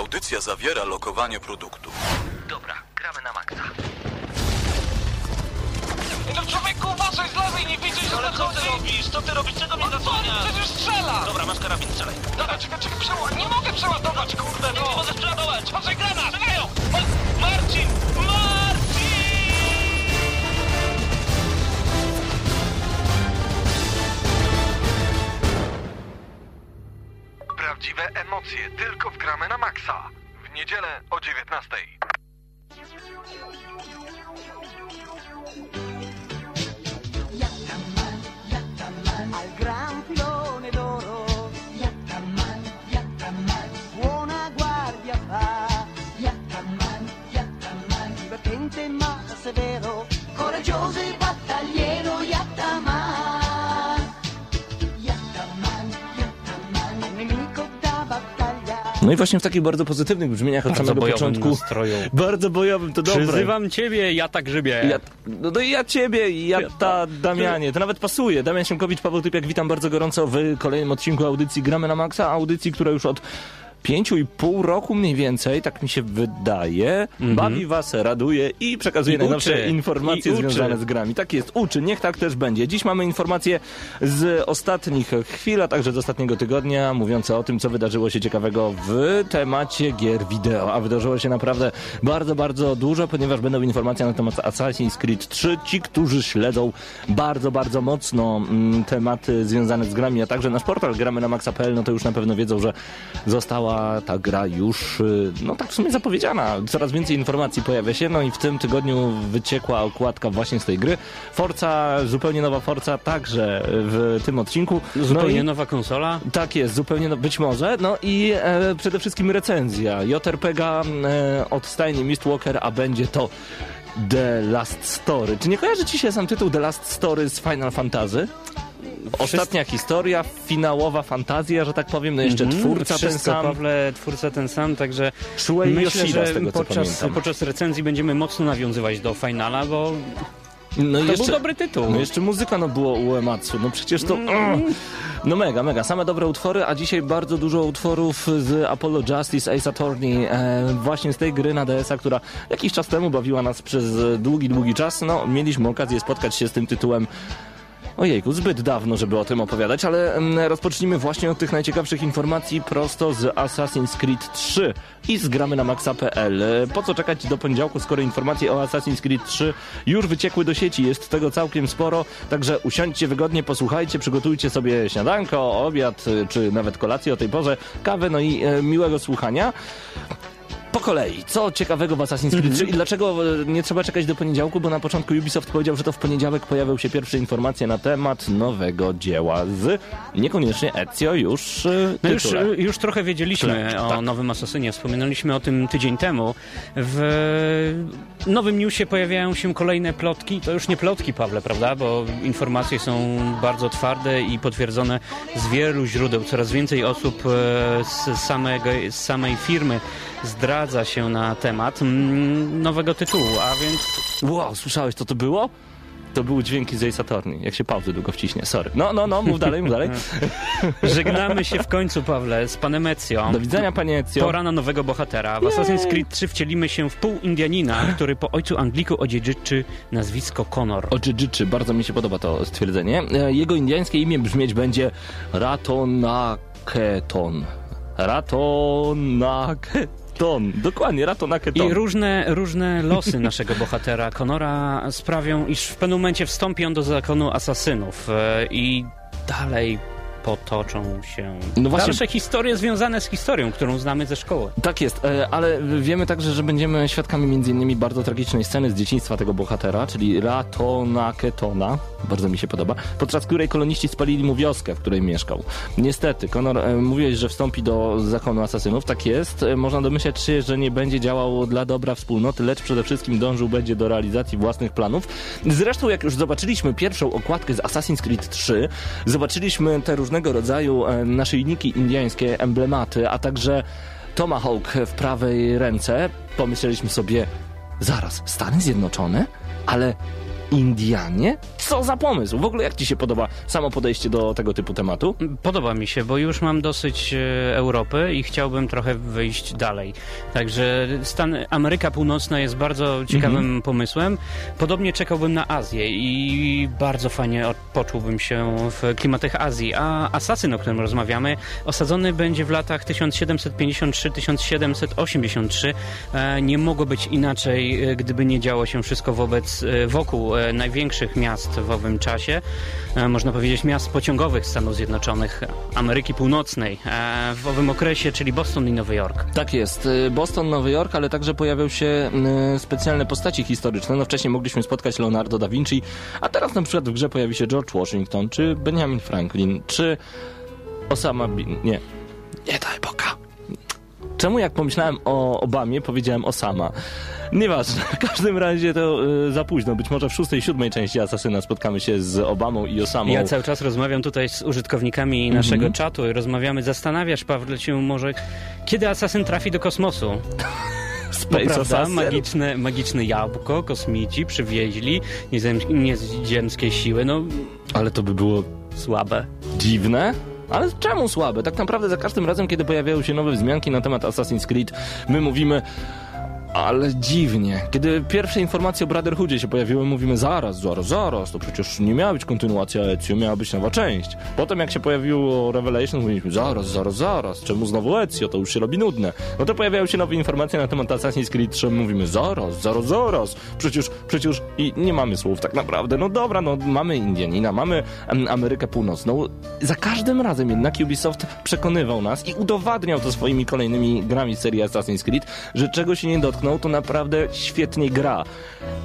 Audycja zawiera lokowanie produktu. Dobra, gramy na maksa. No człowieku, uważaj z lewej, nie widzisz, że Ale co ty robisz? Co ty robisz? Czego mnie On zasłaniasz? przecież strzela! Dobra, masz karabin, strzelaj. Dobra, czekaj, czekaj, przeład... Nie mogę przeładować, kurde, Nie, no! nie możesz przeładować! Patrzaj, granat! Strzelają! Ma Marcin! Marcin! Prawdziwe emocje tylko w gramy na maksa. W niedzielę o 19. al gran filone d'oro. Yattaman, Yattaman, buona guardia fa. Yattaman, Yattaman, divertente ma severo, coraggioso e battagliero Yattaman. No i właśnie w takich bardzo pozytywnych brzmieniach od Bardzo samego początku. nastroju. Bardzo bojowym, to dobre. Przyzywam ciebie, ja tak grzybie. Ja, no to ja ciebie, ja ta Damianie, to nawet pasuje. Damian Siemkowicz, Paweł Typiak, witam bardzo gorąco w kolejnym odcinku audycji Gramy na Maxa, audycji, która już od pięciu i pół roku mniej więcej, tak mi się wydaje, bawi was, raduje i przekazuje Mhm. I najnowsze uczy. informacje I uczy. związane z grami. Tak jest, uczy, niech tak też będzie. Dziś mamy informacje z ostatnich chwil, a także z ostatniego tygodnia, mówiące o tym, co wydarzyło się ciekawego w temacie gier wideo. A wydarzyło się naprawdę bardzo, bardzo dużo, ponieważ będą informacje na temat Assassin's Creed 3. Ci, którzy śledzą bardzo, bardzo mocno mm, tematy związane z grami, a także nasz portal gramy na maxa.pl, no to już na pewno wiedzą, że została ta gra już, y, no tak w sumie zapowiedziana. Coraz więcej informacji pojawia się, no i w tym tygodniu wyciekła okładka właśnie z tej gry. Forza, zupełnie nowa Forza, także w tym odcinku. Zupełnie no i... nowa konsola. Tak jest, zupełnie, no, być może. No i e, przede wszystkim recenzja. JRPG e, od stajni Mistwalker, a będzie to The Last Story. Czy nie kojarzy ci się sam tytuł The Last Story z Final Fantasy? Ostatnia historia, finałowa fantazja, że tak powiem, no jeszcze Mhm, twórca ten sam. Pawle, twórca ten sam, także Shuei myślę, Yoshida, że tego podczas, podczas recenzji będziemy mocno nawiązywać do finala, bo No to jeszcze, był dobry tytuł. No jeszcze muzyka no było u Ematsu, no przecież to... Mm. No mega, mega, same dobre utwory, a dzisiaj bardzo dużo utworów z Apollo Justice Ace Attorney, e, właśnie z tej gry na DS-a, która jakiś czas temu bawiła nas przez długi, długi czas. No, mieliśmy okazję spotkać się z tym tytułem Ojejku, zbyt dawno, żeby o tym opowiadać, ale mm, rozpocznijmy właśnie od tych najciekawszych informacji prosto z Assassin's Creed 3 i z gramy na maxa.pl. Po co czekać do poniedziałku, skoro informacje o Assassin's Creed 3 już wyciekły do sieci, jest tego całkiem sporo, także usiądźcie wygodnie, posłuchajcie, przygotujcie sobie śniadanko, obiad, y, czy nawet kolację o tej porze, kawę, no i e, miłego słuchania. Po kolei, co ciekawego w Assassin's Creed 3 i dlaczego e, nie trzeba czekać do poniedziałku, bo na początku Ubisoft powiedział, że to w poniedziałek pojawią się pierwsze informacje na temat nowego dzieła z niekoniecznie Ezio już e, No już, tytule. już trochę wiedzieliśmy Tyle, o tak. nowym Asasynie. Wspominaliśmy o tym tydzień temu. W nowym newsie pojawiają się kolejne plotki. To już nie plotki, Pawle, prawda? Bo informacje są bardzo twarde i potwierdzone z wielu źródeł. Coraz więcej osób e, z, samego, z samej firmy zdradza się na temat mm, nowego tytułu, a więc Wow, słyszałeś co to było? To były dźwięki z Ace Attorney, jak się pauzy długo wciśnie, sorry. No, no, no, mów dalej, mów dalej. żegnamy się w końcu, Pawle, z panem Ezio. Do widzenia, panie Ezio. Pora na nowego bohatera. W Assassin's Creed 3 wcielimy się w pół Indianina, który po ojcu Angliku odziedziczy nazwisko Connor. Oczyczyczy, bardzo mi się podoba to stwierdzenie. E, Jego indiańskie imię brzmieć będzie Ratonaketon. Ratonaketon. Dokładnie, Ratonaketon. I różne, różne losy naszego bohatera Connora sprawią, iż w pewnym momencie wstąpi on do zakonu asasynów e, i dalej potoczą się No właśnie- dalsze historie związane z historią, którą znamy ze szkoły. Tak jest, e, ale wiemy także, że będziemy świadkami innymi bardzo tragicznej sceny z dzieciństwa tego bohatera, czyli Ratona Ketona, bardzo mi się podoba, podczas której koloniści spalili mu wioskę, w której mieszkał. Niestety, Conor, e, mówiłeś, że wstąpi do zakonu asasynów, tak jest. E, Można domyślać się, że nie będzie działał dla dobra wspólnoty, lecz przede wszystkim dążył będzie do realizacji własnych planów. Zresztą, jak już zobaczyliśmy pierwszą okładkę z Assassin's Creed 3, zobaczyliśmy te różnego rodzaju e, naszyjniki indyjskie, emblematy, a także Tomahawk w prawej ręce, pomyśleliśmy sobie, zaraz, Stany Zjednoczone? Ale Indianie? Co za pomysł? W ogóle jak ci się podoba samo podejście do tego typu tematu? Podoba mi się, bo już mam dosyć e, Europy i chciałbym trochę wyjść dalej. Także stan Ameryka Północna jest bardzo ciekawym Mhm. pomysłem. Podobnie czekałbym na Azję i bardzo fajnie poczułbym się w klimatach Azji. A Asasyn, o którym rozmawiamy, osadzony będzie w latach 1753-1783. E, Nie mogło być inaczej, e, gdyby nie działo się wszystko wobec, wokół największych miast w owym czasie. E, Można powiedzieć miast pociągowych Stanów Zjednoczonych, Ameryki Północnej e, w owym okresie, czyli Boston i Nowy Jork. Tak jest. Boston, Nowy Jork, ale także pojawią się specjalne postaci historyczne. No wcześniej mogliśmy spotkać Leonardo da Vinci, a teraz na przykład w grze pojawi się George Washington, czy Benjamin Franklin, czy Osama Bin... Nie. Nie ta epoka. Czemu jak pomyślałem o Obamie, powiedziałem Osama? Nieważne, w każdym razie to y, za późno. Być może w szóstej, siódmej części Asasyna spotkamy się z Obamą i Osamą. Ja cały czas rozmawiam tutaj z użytkownikami naszego czatu i rozmawiamy. Zastanawiasz, Pawle, się może, kiedy asasyn trafi do kosmosu? Space magiczne, magiczne jabłko, kosmici przywieźli nieziemskie siły, no Ale to by było słabe. dziwne. Ale czemu słabe? Tak naprawdę za każdym razem, kiedy pojawiają się nowe wzmianki na temat Assassin's Creed, my mówimy ale dziwnie. Kiedy pierwsze informacje o Brotherhoodzie się pojawiły, mówimy zaraz, zaraz, zaraz, to przecież nie miała być kontynuacja Ezio, miała być nowa część. Potem jak się pojawiło Revelation, mówiliśmy zaraz, zaraz, zaraz, czemu znowu Ezio, to już się robi nudne. No to pojawiają się nowe informacje na temat Assassin's Creed 3, mówimy zaraz, zaraz, zaraz, przecież, przecież i nie mamy słów tak naprawdę. No dobra, no mamy Indianina, mamy Amerykę Północną. Za każdym razem jednak Ubisoft przekonywał nas i udowadniał to swoimi kolejnymi grami serii Assassin's Creed, że czego się nie dotknął, to naprawdę świetnie gra.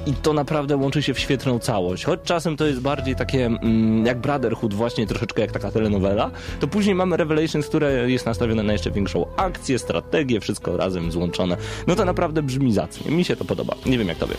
I to naprawdę łączy się w świetną całość. Choć czasem to jest bardziej takie mm, jak Brotherhood, właśnie troszeczkę jak taka telenowela, to później mamy Revelations, które jest nastawione na jeszcze większą akcję, strategię, wszystko razem złączone. No to naprawdę brzmi zacnie. Mi się to podoba. Nie wiem jak tobie.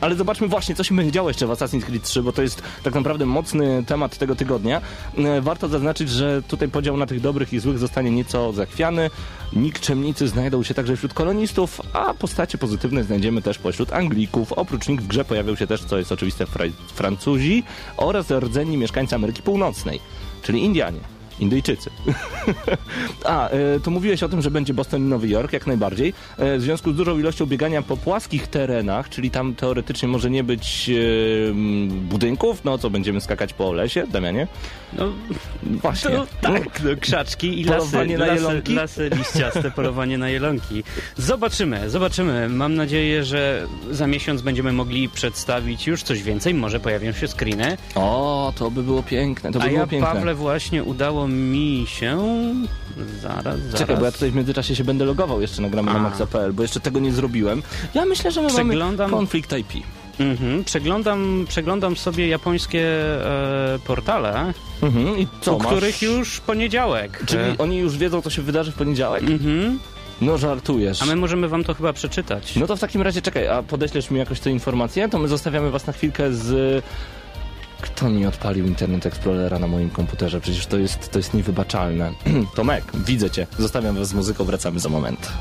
Ale zobaczmy właśnie, co się będzie działo jeszcze w Assassin's Creed 3, bo to jest tak naprawdę mocny temat tego tygodnia. E, Warto zaznaczyć, że tutaj podział na tych dobrych i złych zostanie nieco zachwiany. Nikczemnicy znajdą się także wśród kolonistów, a postacie pozytywne znajdziemy też pośród Anglików. Oprócz nich w grze pojawią się też, co jest oczywiste, Fra- Francuzi oraz rdzenni mieszkańcy Ameryki Północnej, czyli Indianie. Indyjczycy. A, e, to mówiłeś o tym, że będzie Boston i Nowy Jork, jak najbardziej. E, w związku z dużą ilością biegania po płaskich terenach, czyli tam teoretycznie może nie być e, budynków, no co, będziemy skakać po lesie, Damianie? No, Właśnie. to, tak, no, krzaczki i lasy, Polowanie na lasy, jelonki? lasy liściaste, polowanie na jelonki. Zobaczymy, zobaczymy. Mam nadzieję, że za miesiąc będziemy mogli przedstawić już coś więcej. Może pojawią się screeny. O, to by było piękne, to by A było ja, piękne. Pawle, właśnie udało mi się... Zaraz, zaraz. Czekaj, bo ja tutaj w międzyczasie się będę logował jeszcze na gramy na maxa.pl, bo jeszcze tego nie zrobiłem. Ja myślę, że my Przeglądam- mamy konflikt IP. Mhm, przeglądam, przeglądam sobie japońskie e, portale, Mhm. I co, u masz... których już poniedziałek. Czyli E, oni już wiedzą, co się wydarzy w poniedziałek? mhm. No żartujesz. A my możemy wam to chyba przeczytać. No to w takim razie czekaj, a podeślesz mi jakoś tę informację? To my zostawiamy was na chwilkę z... Kto mi odpalił Internet Explorera na moim komputerze? Przecież to jest, to jest niewybaczalne. Tomek, widzę cię. Zostawiam was z muzyką, wracamy za moment.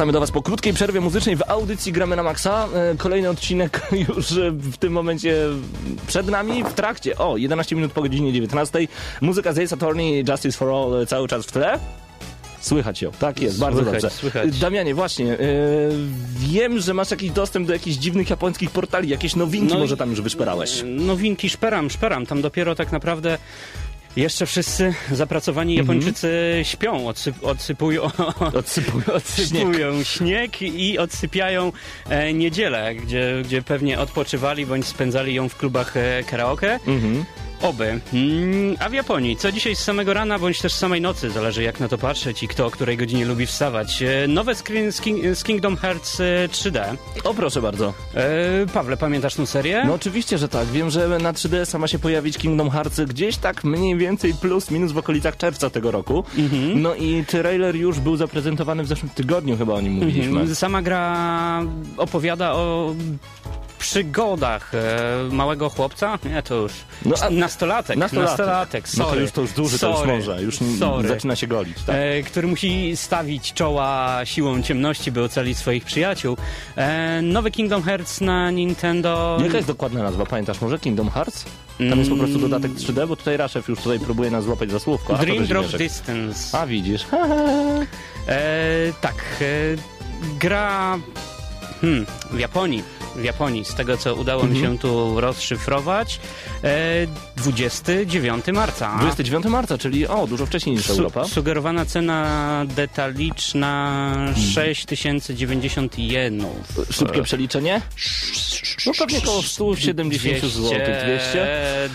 Wracamy do Was po krótkiej przerwie muzycznej w audycji Gramy na Maxa. E, Kolejny odcinek już e, w tym momencie przed nami, w trakcie. O, 11 minut po godzinie 19. Muzyka z Ace Attorney, Justice for All e, cały czas w tle. Słychać ją, tak jest, bardzo Słychać, dobrze. słychać. Damianie, właśnie, e, wiem, że masz jakiś dostęp do jakichś dziwnych japońskich portali, jakieś nowinki No może tam już wyszperałeś. Nowinki szperam, szperam. Tam dopiero tak naprawdę jeszcze wszyscy zapracowani Mhm. Japończycy śpią, odsyp, odsypują, Odsypują, odsypują śnieg i odsypiają e, niedzielę, gdzie, gdzie pewnie odpoczywali bądź spędzali ją w klubach e, karaoke. Mhm. Oby. Mm, a w Japonii, co dzisiaj z samego rana, bądź też z samej nocy, zależy jak na to patrzeć i kto o której godzinie lubi wstawać. E, Nowe screen z, King, z Kingdom Hearts e, 3D. O, proszę bardzo. E, Pawle, pamiętasz tą serię? No oczywiście, że tak. Wiem, że na 3DS-a ma się pojawić Kingdom Hearts gdzieś tak mniej więcej plus minus w okolicach czerwca tego roku. Mhm. No i trailer już był zaprezentowany w zeszłym tygodniu, chyba o nim mówiliśmy. Mhm. Sama gra opowiada o przygodach e, małego chłopca. Nie, to już No, a- nastolatek. Nastolatek. Nastolatek, No to sorry. już to już duży, to już Sorry. może. Już Sorry. zaczyna się golić. Tak. E, który musi stawić czoła siłą ciemności, by ocalić swoich przyjaciół. E, nowy Kingdom Hearts na Nintendo. Jaka jest dokładna nazwa? Pamiętasz może Kingdom Hearts? Tam jest po prostu dodatek 3D, bo tutaj Raszew już tutaj próbuje nas złapać za słówko. Dream Drop. Distance. A widzisz. E, tak, e, gra hmm, w Japonii. W Japonii, z tego co udało mi Mhm. się tu rozszyfrować, e, 29 marca. 29 marca, czyli o, dużo wcześniej niż Su- Europa. sugerowana cena detaliczna 6090 jenów. Szybkie przeliczenie? No pewnie około 170 zł. 200?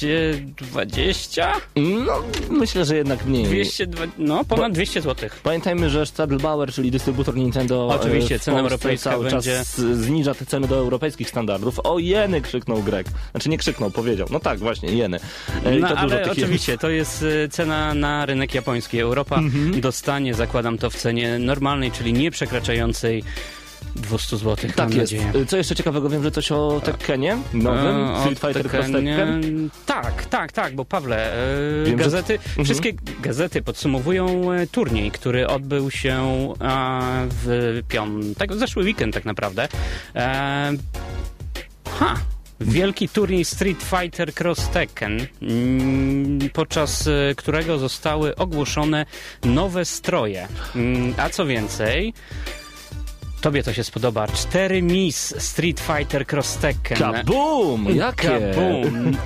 220? No, myślę, że jednak mniej. 202, no ponad 200 zł. Pamiętajmy, że Stadelbauer, czyli dystrybutor Nintendo Oczywiście, e, w cena europejska cały będzie- czas zniża te ceny do europejskich standardów. O jeny krzyknął Grek. Znaczy nie krzyknął, powiedział. No tak, właśnie, jeny. E, i No to ale oczywiście, to jest y, cena na rynek japoński. Europa Mhm. dostanie, zakładam to w cenie normalnej, czyli nie przekraczającej 200 zł. Tak mam jest. nadzieję. Co jeszcze ciekawego, wiem, że coś o Tekkenie nowym, E, Street Fighter Tekken. Tak, tak, tak, bo Pawle, e, Wiem, że- Mhm. gazety, wszystkie gazety podsumowują e, turniej, który odbył się w piątek, w zeszły weekend tak naprawdę. E, ha! Wielki turniej Street Fighter Cross Tekken, mm, podczas którego zostały ogłoszone nowe stroje. Mm, A co więcej, tobie to się spodoba. Cztery Miss Street Fighter Cross Tekken. Kabum! Jakie? Kabum.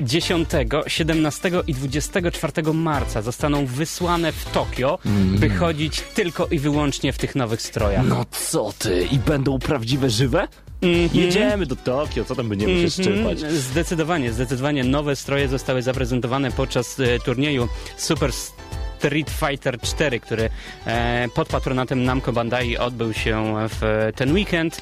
10, 17 i 24 marca zostaną wysłane w Tokio, by chodzić tylko i wyłącznie w tych nowych strojach. No co ty? I będą prawdziwe żywe? Mhm. Jedziemy do Tokio, co tam będziemy się szczypać? Mhm. Zdecydowanie, zdecydowanie nowe stroje zostały zaprezentowane podczas e, turnieju Super Street Fighter 4, który e, pod patronatem Namco Bandai odbył się w ten weekend.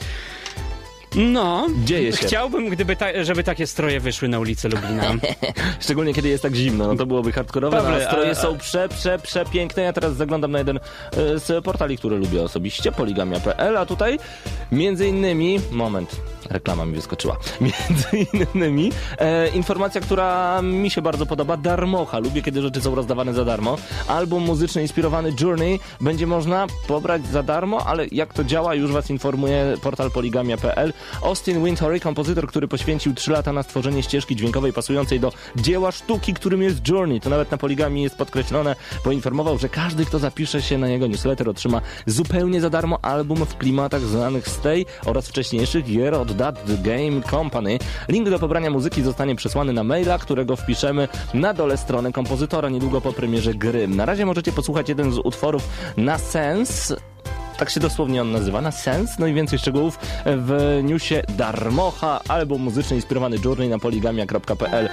No, Dzieje się. chciałbym, gdyby ta, żeby takie stroje wyszły na ulicę Lublina. Szczególnie kiedy jest tak zimno, no to byłoby hardkorowe, no, Pawle, a stroje a- są prze, prze, przepiękne. Ja teraz zaglądam na jeden e, z portali, który lubię osobiście, poligamia.pl, a tutaj między innymi, moment, reklama mi wyskoczyła, między innymi e, informacja, która mi się bardzo podoba, darmocha, lubię kiedy rzeczy są rozdawane za darmo. Album muzyczny inspirowany Journey będzie można pobrać za darmo, ale jak to działa, już was informuje portal poligamia.pl. Austin Wintory, kompozytor, który poświęcił 3 lata na stworzenie ścieżki dźwiękowej pasującej do dzieła sztuki, którym jest Journey. To nawet na poligami jest podkreślone. Poinformował, że każdy, kto zapisze się na jego newsletter, otrzyma zupełnie za darmo album w klimatach znanych z tej oraz wcześniejszych gier od That Game Company. Link do pobrania muzyki zostanie przesłany na maila, którego wpiszemy na dole strony kompozytora niedługo po premierze gry. Na razie możecie posłuchać jeden z utworów na sens tak się dosłownie on nazywa, na sens. No i więcej szczegółów w newsie Darmocha, album muzyczny inspirowany Journey na poligamia.pl.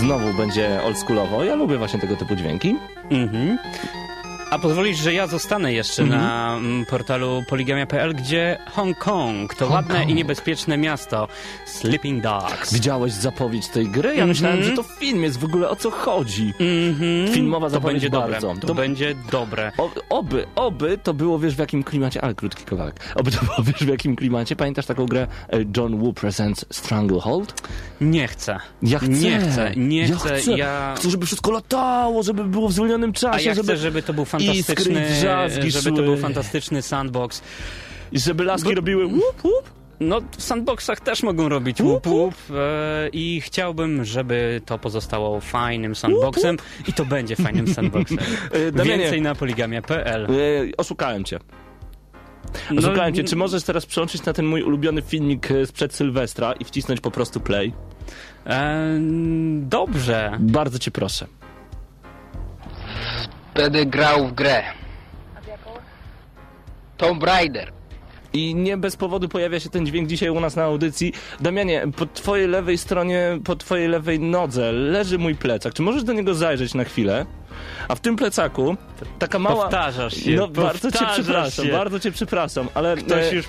Znowu będzie oldschoolowo. Ja lubię właśnie tego typu dźwięki. Mhm. A pozwolisz, że ja zostanę jeszcze Mhm. na mm, portalu poligamia.pl, gdzie Hongkong to ładne i niebezpieczne miasto Sleeping Dogs. Widziałeś zapowiedź tej gry? Ja myślałem, że to film jest w ogóle o co chodzi. Mhm. Filmowa to zapowiedź będzie bardzo. dobre. To, To- będzie dobre. O, oby, oby to było, wiesz, w jakim klimacie, ale krótki kawałek. Oby to było, wiesz, w jakim klimacie. Pamiętasz taką grę e, John Woo Presents Stranglehold? Nie chcę. Ja chcę. Nie chcę, nie ja chcę. Chcę. Ja... chcę, żeby wszystko latało, żeby było w zwolnionym A czasie, ja żeby... chcę, żeby to był fantastyczny, Iskry, drzazgi żeby to był fantastyczny sandbox. I żeby laski robiły łup, łup. No, w sandboxach też mogą robić łup, łup e, i chciałbym, żeby to pozostało fajnym sandboxem i to będzie fajnym sandboxem. E, Damianie, Więcej na poligamia.pl. e, oszukałem cię. No, Oszukałem cię. Czy możesz teraz przełączyć na ten mój ulubiony filmik e, sprzed Sylwestra i wcisnąć po prostu play? E, dobrze. Bardzo cię proszę. Będę grał w grę. Tomb Raider. I nie bez powodu pojawia się ten dźwięk dzisiaj u nas na audycji. Damianie, po twojej lewej stronie, po twojej lewej nodze leży mój plecak. Czy możesz do niego zajrzeć na chwilę? A w tym plecaku taka mała... Powtarzasz się, No bardzo cię powtarzasz przepraszam, się. bardzo cię przepraszam, ale Ktoś e, już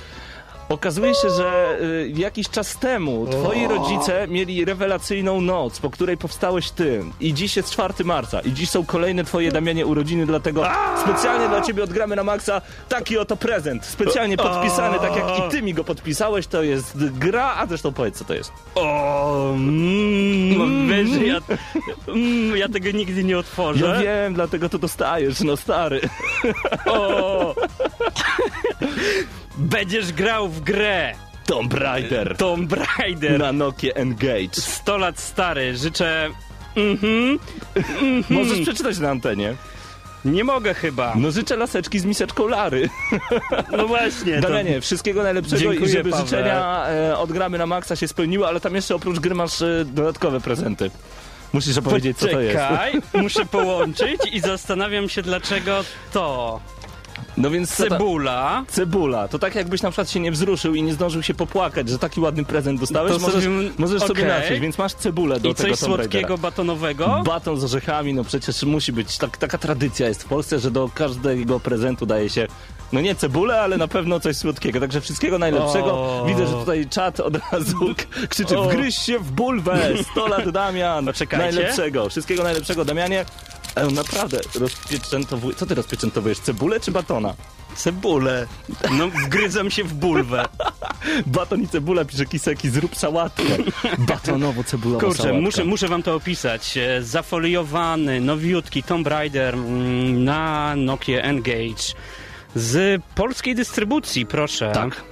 okazuje się, że e, jakiś czas temu twoi rodzice mieli rewelacyjną noc, po której powstałeś ty. I dziś jest 4 marca i dziś są kolejne twoje, Damianie, urodziny, dlatego specjalnie dla ciebie odgramy na maksa taki oto prezent. Specjalnie podpisany, tak jak i ty mi go podpisałeś, to jest gra, a zresztą powiedz, co to jest. O, mm, wiesz, że ja, mm, ja tego nigdy nie otworzę. Ja wiem, dlatego to dostajesz, no stary. O! Będziesz grał w grę Tomb Raider Tomb Raider. na Nokia Engage. 100 lat stary. Życzę... Mhm. Możesz przeczytać na antenie. Nie mogę chyba. No życzę laseczki z miseczką Lary. No właśnie. to- Damianie, wszystkiego najlepszego i Dziękuję, żeby Paweł. życzenia e, od gramy na maksa się spełniły, ale tam jeszcze oprócz gry masz e, dodatkowe prezenty. Musisz opowiedzieć, co to jest. Czekaj, muszę połączyć i zastanawiam się, dlaczego to. No więc co ta- Cebula. Cebula. To tak jakbyś na przykład się nie wzruszył i nie zdążył się popłakać, że taki ładny prezent dostałeś, To możesz, sobie- możesz sobie okej. naciąć, więc masz cebulę do I tego coś Tomb Raidera. słodkiego, batonowego. Baton z orzechami, no przecież musi być. Tak, taka tradycja jest w Polsce, że do każdego prezentu daje się, no nie cebulę, ale na pewno coś słodkiego. Także wszystkiego najlepszego. O. Widzę, że tutaj czat od razu krzyczy, wgryź się w bulwę, 100 lat Damian. Poczekajcie. Najlepszego. Wszystkiego najlepszego, Damianie. E, naprawdę, rozpieczętowuj... Co ty rozpieczętowujesz, cebulę czy batona? Cebulę. No, wgryzam się w bulwę. Baton i cebula, pisze Kiseki, zrób sałatkę. Batonowo-cebulowa Kurczę, sałatka. muszę, muszę wam to opisać. E, Zafoliowany, nowiutki Tomb Raider mm, na Nokia Engage. Z polskiej dystrybucji, proszę. Tak.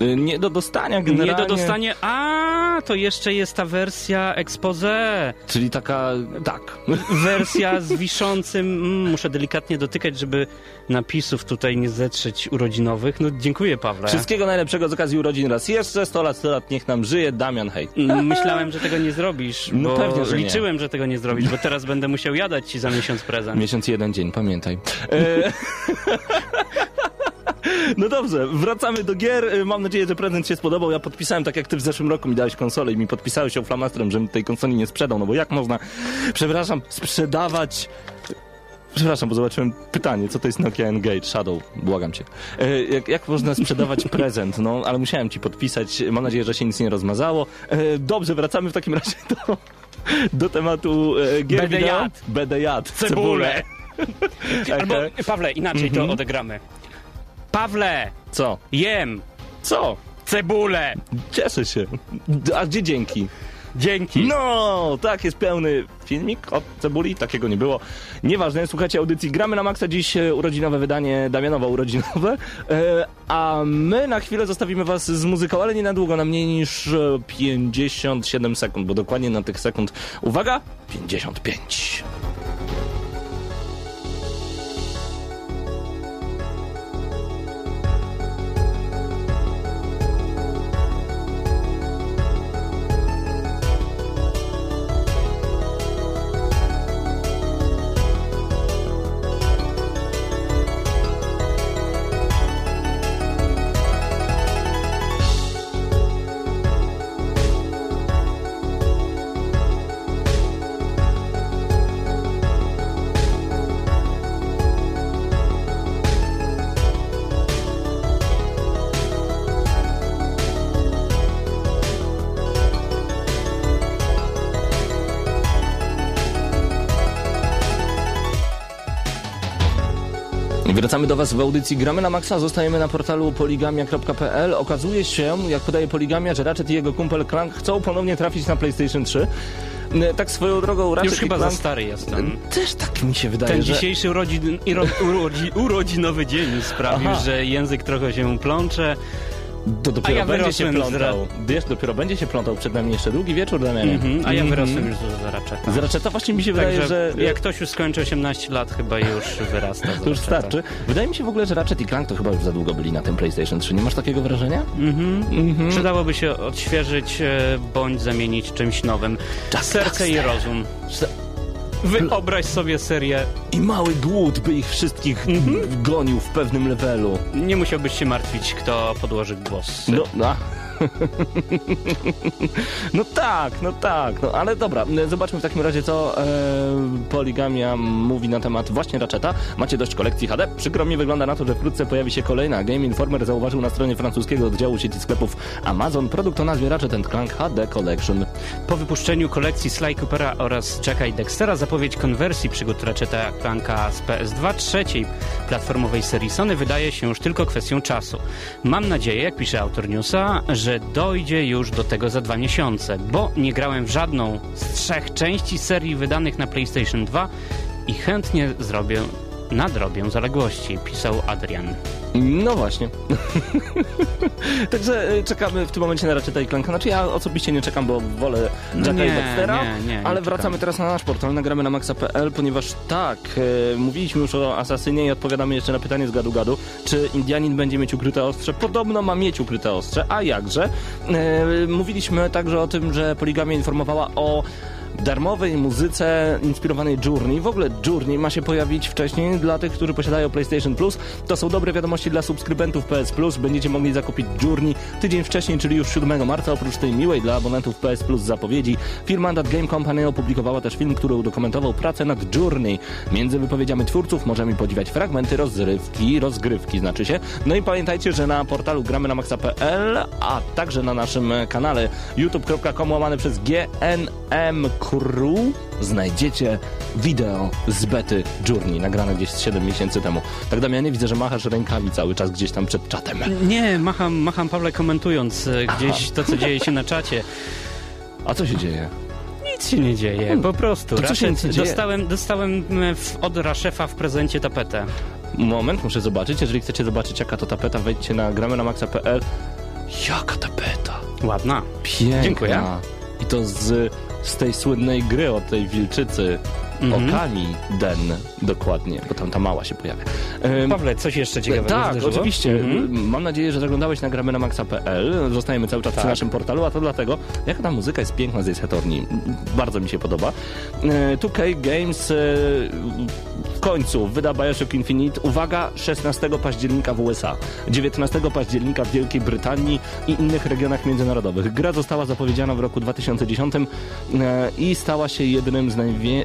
Y, Nie do dostania generalnie. Nie do dostania. A, to jeszcze jest ta wersja expose. Czyli taka, tak. Wersja z wiszącym. Mm, muszę delikatnie dotykać, żeby napisów tutaj nie zetrzeć urodzinowych. No dziękuję, Pawle. Wszystkiego najlepszego z okazji urodzin raz jeszcze. 100 lat, 100 lat, niech nam żyje. Damian Hejt. Mm, Myślałem, że tego nie zrobisz. No bo pewnie, że nie. Liczyłem, że tego nie zrobisz, bo teraz będę musiał jadać ci za miesiąc prezent. Miesiąc jeden dzień, pamiętaj. E... No dobrze, wracamy do gier. E, Mam nadzieję, że prezent się spodobał. Ja podpisałem, tak jak ty w zeszłym roku mi dałeś konsolę i mi podpisałeś ją flamastrem, żebym tej konsoli nie sprzedał. No bo jak można, przepraszam, sprzedawać... Przepraszam, bo zobaczyłem pytanie, co to jest Nokia Engage Shadow, błagam cię. E, jak, jak można sprzedawać prezent? No, ale musiałem ci podpisać. Mam nadzieję, że się nic nie rozmazało. E, dobrze, wracamy w takim razie do, do tematu e, gier Będę wideo. jadł. Będę jadł. Cebulę. Albo. Pawle, inaczej Mhm. to odegramy. Pawle, Co? jem Co? cebulę. Cieszę się. A gdzie dzięki? Dzięki. No, tak, jest pełny filmik o cebuli, takiego nie było. Nieważne, słuchajcie audycji Gramy na Maxa, dziś e, urodzinowe wydanie, Damianowa urodzinowe, e, a my na chwilę zostawimy was z muzyką, ale nie na długo, na mniej niż e, 57 sekund, bo dokładnie na tych sekund, uwaga, 55. Wracamy do Was w audycji Gramy na Maxa. Zostajemy na portalu poligamia.pl. Okazuje się, jak podaje Poligamia, że Ratchet i jego kumpel Clank chcą ponownie trafić na PlayStation 3. E, Tak swoją drogą Ratchet Już chyba za Clank... stary jestem. Też tak mi się wydaje, Ten że... dzisiejszy urodzin, iro, urodzi, urodzinowy dzień sprawił, Aha. że język trochę się plącze. To dopiero A ja będzie się wyrosłem z plątał. Wiesz, dopiero będzie się plątał przed nami jeszcze długi wieczór, Damianie. Mhm, a ja Mhm. wyrosłem już z Ratcheta. Z Ratcheta właśnie mi się wydaje, Także że... jak ktoś już skończy 18 lat, chyba już wyrasta. To już starczy. Wydaje mi się w ogóle, że Ratchet i Clank to chyba już za długo byli na tym PlayStation 3. Nie masz takiego wrażenia? Mhm. Przydałoby się odświeżyć e, bądź zamienić czymś nowym. Serce i rozum. Wyobraź sobie serię. I mały głód by ich wszystkich gonił w pewnym levelu. Nie musiałbyś się martwić, kto podłoży głos. No, no. no tak, no tak, no ale dobra, zobaczmy w takim razie co e, Poligamia mówi na temat właśnie Ratcheta. Macie dość kolekcji HD? Przykro mi wygląda na to, że wkrótce pojawi się kolejna. Game Informer zauważył na stronie francuskiego oddziału sieci sklepów Amazon produkt o nazwie Ratchet Clank HD Collection. Po wypuszczeniu kolekcji Sly Coopera oraz Jacka i Dextera zapowiedź konwersji przygód Ratcheta Clanka z PS2 trzeciej platformowej serii Sony wydaje się już tylko kwestią czasu. Mam nadzieję, jak pisze autor newsa, że dojdzie już do tego za dwa miesiące, bo nie grałem w żadną z trzech części serii wydanych na PlayStation 2 i chętnie zrobię nadrobię zaległości, pisał Adrian. No właśnie. Także e, czekamy w tym momencie na Ratcheta i Clanka. Znaczy ja osobiście nie czekam, bo wolę Jacka Nie, i Dextera, nie, nie, ale czekam. wracamy teraz na nasz portal, nagramy na maxa.pl, ponieważ tak, e, mówiliśmy już o Asasynie i odpowiadamy jeszcze na pytanie z gadu gadu, czy Indianin będzie mieć ukryte ostrze? Podobno ma mieć ukryte ostrze, a jakże? E, mówiliśmy także o tym, że Poligamia informowała o darmowej muzyce inspirowanej Journey. W ogóle Journey ma się pojawić wcześniej dla tych, którzy posiadają PlayStation Plus. To są dobre wiadomości dla subskrybentów PS Plus. Będziecie mogli zakupić Journey tydzień wcześniej, czyli już 7 marca. Oprócz tej miłej dla abonentów PS Plus zapowiedzi, firma That Game Company opublikowała też film, który udokumentował pracę nad Journey. Między wypowiedziami twórców możemy podziwiać fragmenty rozrywki, rozgrywki znaczy się. No i pamiętajcie, że na portalu gramy na maxa.pl, a także na naszym kanale youtube.com łamane przez GNM Crew znajdziecie wideo z bety Journey, nagrane gdzieś 7 miesięcy temu. Tak Damianie, widzę, że machasz rękami cały czas gdzieś tam przed czatem. Nie, macham, macham Pawle komentując e, gdzieś to, co dzieje się na czacie. A co się dzieje? Nic się nie dzieje, po prostu. To się dzieje? dostałem dostałem w, od Raszefa w prezencie tapetę. Moment, muszę zobaczyć. Jeżeli chcecie zobaczyć jaka to tapeta, wejdźcie na gramy na maxa.pl. Jaka tapeta! Ładna. Piękna. Dziękuję. To z, z tej słynnej gry o tej wilczycy. Mhm. Okami Den, dokładnie, bo tam ta mała się pojawia. Ym, Pawle, coś jeszcze ciekawego tak, oczywiście. Mhm. Mam nadzieję, że zaglądałeś na gramy na maxa.pl. Zostajemy cały czas przy Tak. naszym portalu, a to dlatego, jaka ta muzyka jest piękna z Ace Attorney. Bardzo mi się podoba. E, 2K Games e, końcu wyda Bioshock Infinite. Uwaga, 16 października w USA, 19 października w Wielkiej Brytanii i innych regionach międzynarodowych. Gra została zapowiedziana w roku 2010 e, i stała się jednym z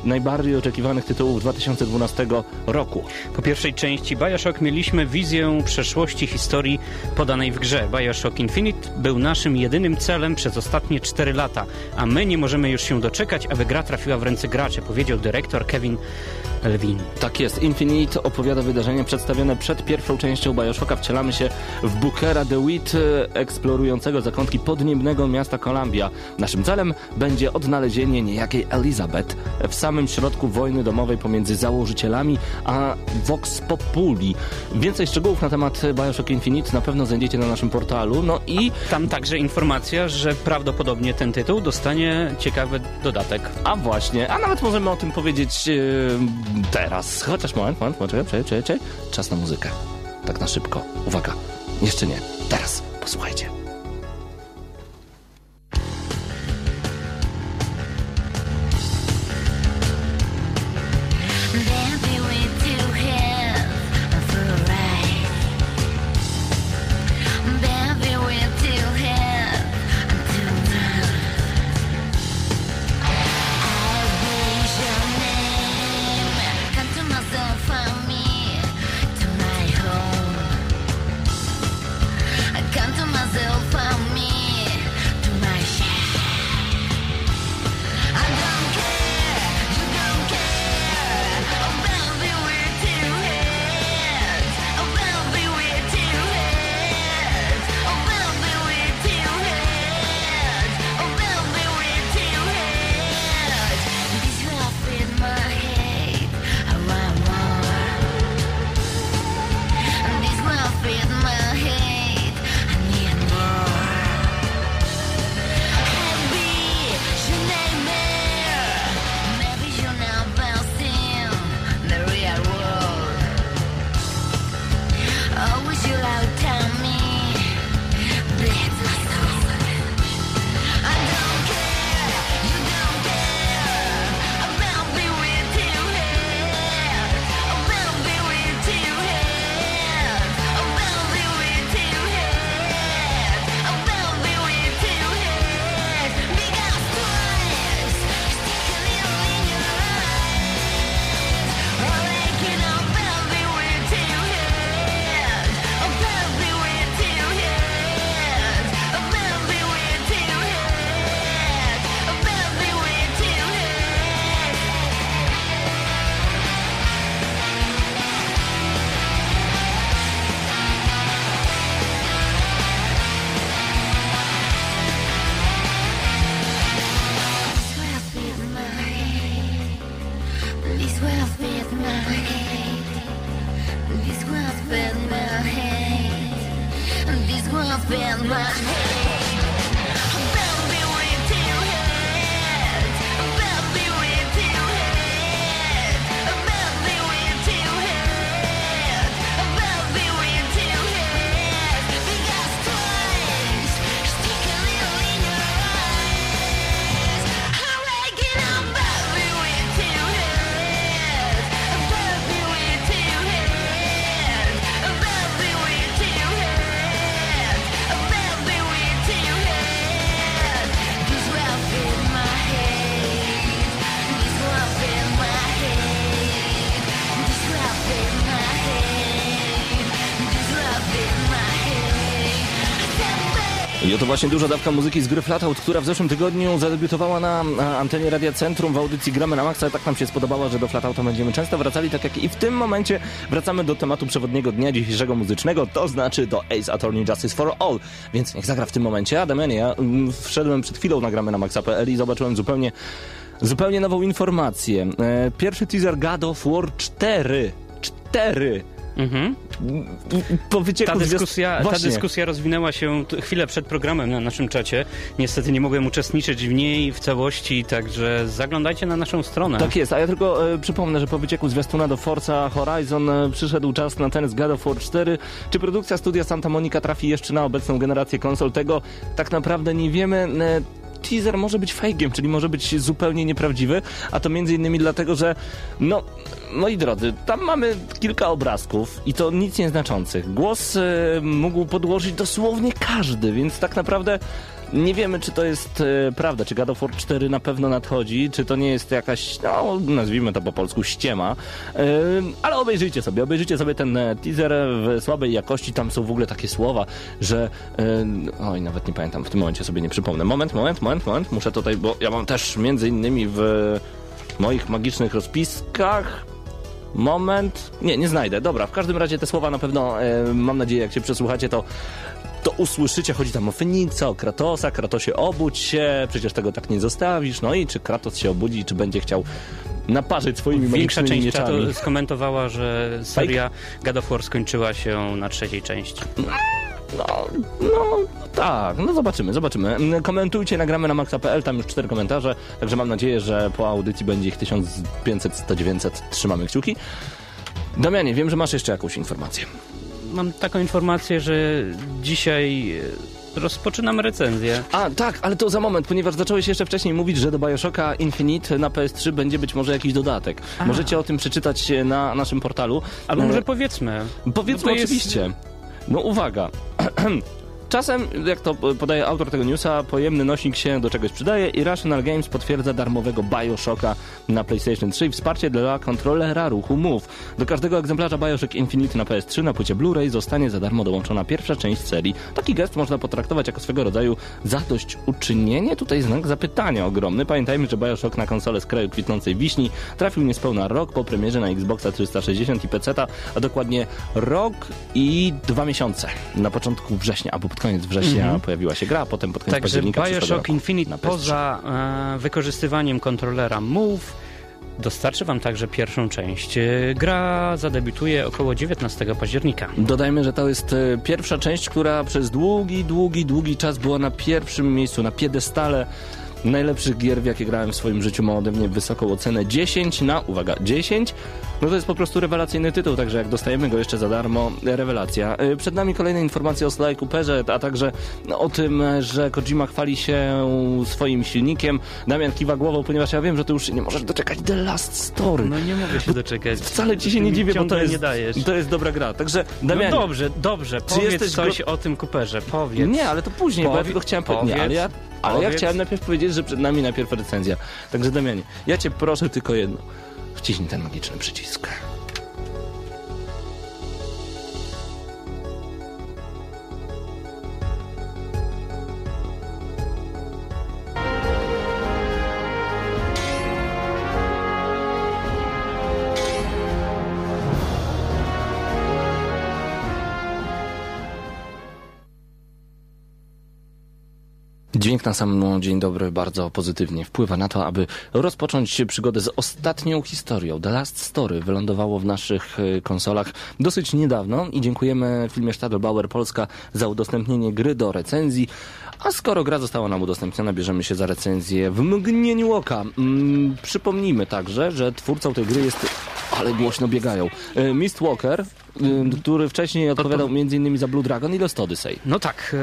najbardziej oczekiwanych tytułów 2012 roku. Po pierwszej części Bioshock mieliśmy wizję przeszłości historii podanej w grze. Bioshock Infinite był naszym jedynym celem przez ostatnie 4 lata, a my nie możemy już się doczekać, aby gra trafiła w ręce graczy, powiedział dyrektor Kevin Tak jest, Infinite opowiada wydarzenie przedstawione przed pierwszą częścią Bioshocka. Wcielamy się w Bookera DeWitt, e, eksplorującego zakątki podniebnego miasta Columbia. Naszym celem będzie odnalezienie niejakiej Elizabeth w samym środku wojny domowej pomiędzy założycielami a Vox Populi. Więcej szczegółów na temat Bioshock Infinite na pewno znajdziecie na naszym portalu. No i Tam także informacja, że prawdopodobnie ten tytuł dostanie ciekawy dodatek. A właśnie, a nawet możemy o tym powiedzieć e, teraz. Chociaż moment, moment, moment, czekaj, czekaj, czekaj. Czas na muzykę. Tak na szybko. Uwaga, jeszcze nie. Teraz, posłuchajcie. Właśnie duża dawka muzyki z gry Flatout, która w zeszłym tygodniu zadebiutowała na antenie Radia Centrum w audycji Gramy na Maxa. Tak nam się spodobała, że do Flatouta będziemy często wracali, tak jak i w tym momencie wracamy do tematu przewodniego dnia dzisiejszego muzycznego, to znaczy do Ace Attorney Justice for All. Więc niech zagra w tym momencie. A Damianie, ja mm, wszedłem przed chwilą na Gramy na Maxa.pl i zobaczyłem zupełnie, zupełnie nową informację. E, Pierwszy teaser God of War 4. 4. Mhm. Po wycieku Ta dyskusja, ta dyskusja rozwinęła się chwilę przed programem na naszym czacie. Niestety nie mogłem uczestniczyć w niej w całości, także zaglądajcie na naszą stronę. Tak jest, a ja tylko e, przypomnę, że po wycieku zwiastuna do Forza Horizon e, przyszedł czas na ten z God of War 4. Czy produkcja studia Santa Monica trafi jeszcze na obecną generację konsol? Tego tak naprawdę nie wiemy. E, Teaser może być fejkiem, czyli może być zupełnie nieprawdziwy, a to między innymi dlatego, że no, moi drodzy, tam mamy kilka obrazków i to nic nieznaczących. Głos e, mógł podłożyć dosłownie każdy, więc tak naprawdę nie wiemy, czy to jest e, prawda, czy God of War 4 na pewno nadchodzi, czy to nie jest jakaś, no nazwijmy to po polsku, ściema. E, ale obejrzyjcie sobie, obejrzyjcie sobie ten e, teaser w słabej jakości. Tam są w ogóle takie słowa, że. Oj, nawet nie pamiętam, w tym momencie sobie nie przypomnę. Moment, moment, moment, moment. Muszę tutaj, bo ja mam też między innymi w moich magicznych rozpiskach. Moment. Nie, nie znajdę. Dobra, w każdym razie te słowa na pewno, mam nadzieję, jak się przesłuchacie, to to usłyszycie, chodzi tam o Feniksa, o Kratosa, Kratosie obudź się, przecież tego tak nie zostawisz, no i czy Kratos się obudzi, czy będzie chciał naparzyć swoimi Większa część mieczami. skomentowała, że seria God of War skończyła się na trzeciej części. No, no, tak, no zobaczymy, zobaczymy. Komentujcie, nagramy na maxa.pl, tam już cztery komentarze, także mam nadzieję, że po audycji będzie ich 1500, 100, 900, trzymamy kciuki. Damianie, wiem, że masz jeszcze jakąś informację. Mam taką informację, że dzisiaj e, rozpoczynam recenzję. A, tak, ale to za moment, ponieważ zacząłeś jeszcze wcześniej mówić, że do Bioshocka Infinite na PS3 będzie być może jakiś dodatek. Możecie o tym przeczytać e, na naszym portalu. Albo E, może powiedzmy. Powiedzmy No jest- oczywiście. No uwaga. Czasem, jak to podaje autor tego newsa, pojemny nośnik się do czegoś przydaje i Rational Games potwierdza darmowego Bioshocka na PlayStation 3 i wsparcie dla kontrolera ruchu Move. Do każdego egzemplarza Bioshock Infinite na PS3 na płycie Blu-ray zostanie za darmo dołączona pierwsza część serii. Taki gest można potraktować jako swego rodzaju zadośćuczynienie. Tutaj znak zapytania ogromny. Pamiętajmy, że Bioshock na konsolę z kraju kwitnącej wiśni trafił niespełna rok po premierze na Xboxa 360 i PC, a dokładnie rok i dwa miesiące. Na początku września, albo pod koniec września pojawiła się gra, a potem pod koniec Także października Bioshock Infinite na PS3. poza e, wykorzystywaniem kontrolera Move dostarczy Wam także pierwszą część. E, Gra zadebiutuje około 19 października. Dodajmy, że to jest e, pierwsza część, która przez długi, długi, długi czas była na pierwszym miejscu, na piedestale najlepszych gier, w jakie grałem w swoim życiu. Ma ode mnie wysoką ocenę 10 na, uwaga, 10. No to jest po prostu rewelacyjny tytuł, także jak dostajemy go jeszcze za darmo, rewelacja. E, Przed nami kolejne informacje o Sly Cooperze, a także o tym, że Kojima chwali się swoim silnikiem. Damian kiwa głową, ponieważ ja wiem, że ty już nie możesz doczekać The Last Story. No nie mogę się doczekać. Wcale ci się nie dziwię, bo to jest, nie dajesz. to jest dobra gra. Także, Damian, No dobrze, dobrze. Powiedz jesteś coś go- o tym Cooperze. Powiedz. Nie, ale to później, bo ja tylko chciałem powiedzieć. Nie, ale ja, ale ja chciałem najpierw powiedzieć, że przed nami najpierw recenzja. Także Damianie, ja cię proszę tylko jedno. Wciśnij ten magiczny przycisk. Dźwięk na sam dzień dobry bardzo pozytywnie wpływa na to, aby rozpocząć przygodę z ostatnią historią. The Last Story wylądowało w naszych e, konsolach dosyć niedawno i dziękujemy filmie Stadelbauer Polska za udostępnienie gry do recenzji. A skoro gra została nam udostępniona, bierzemy się za recenzję w mgnieniu oka. Mm, przypomnijmy także, że twórcą tej gry jest... Ale głośno biegają. E, Mist Walker, y, który wcześniej odpowiadał m.in. za Blue Dragon i Lost Odyssey. No tak.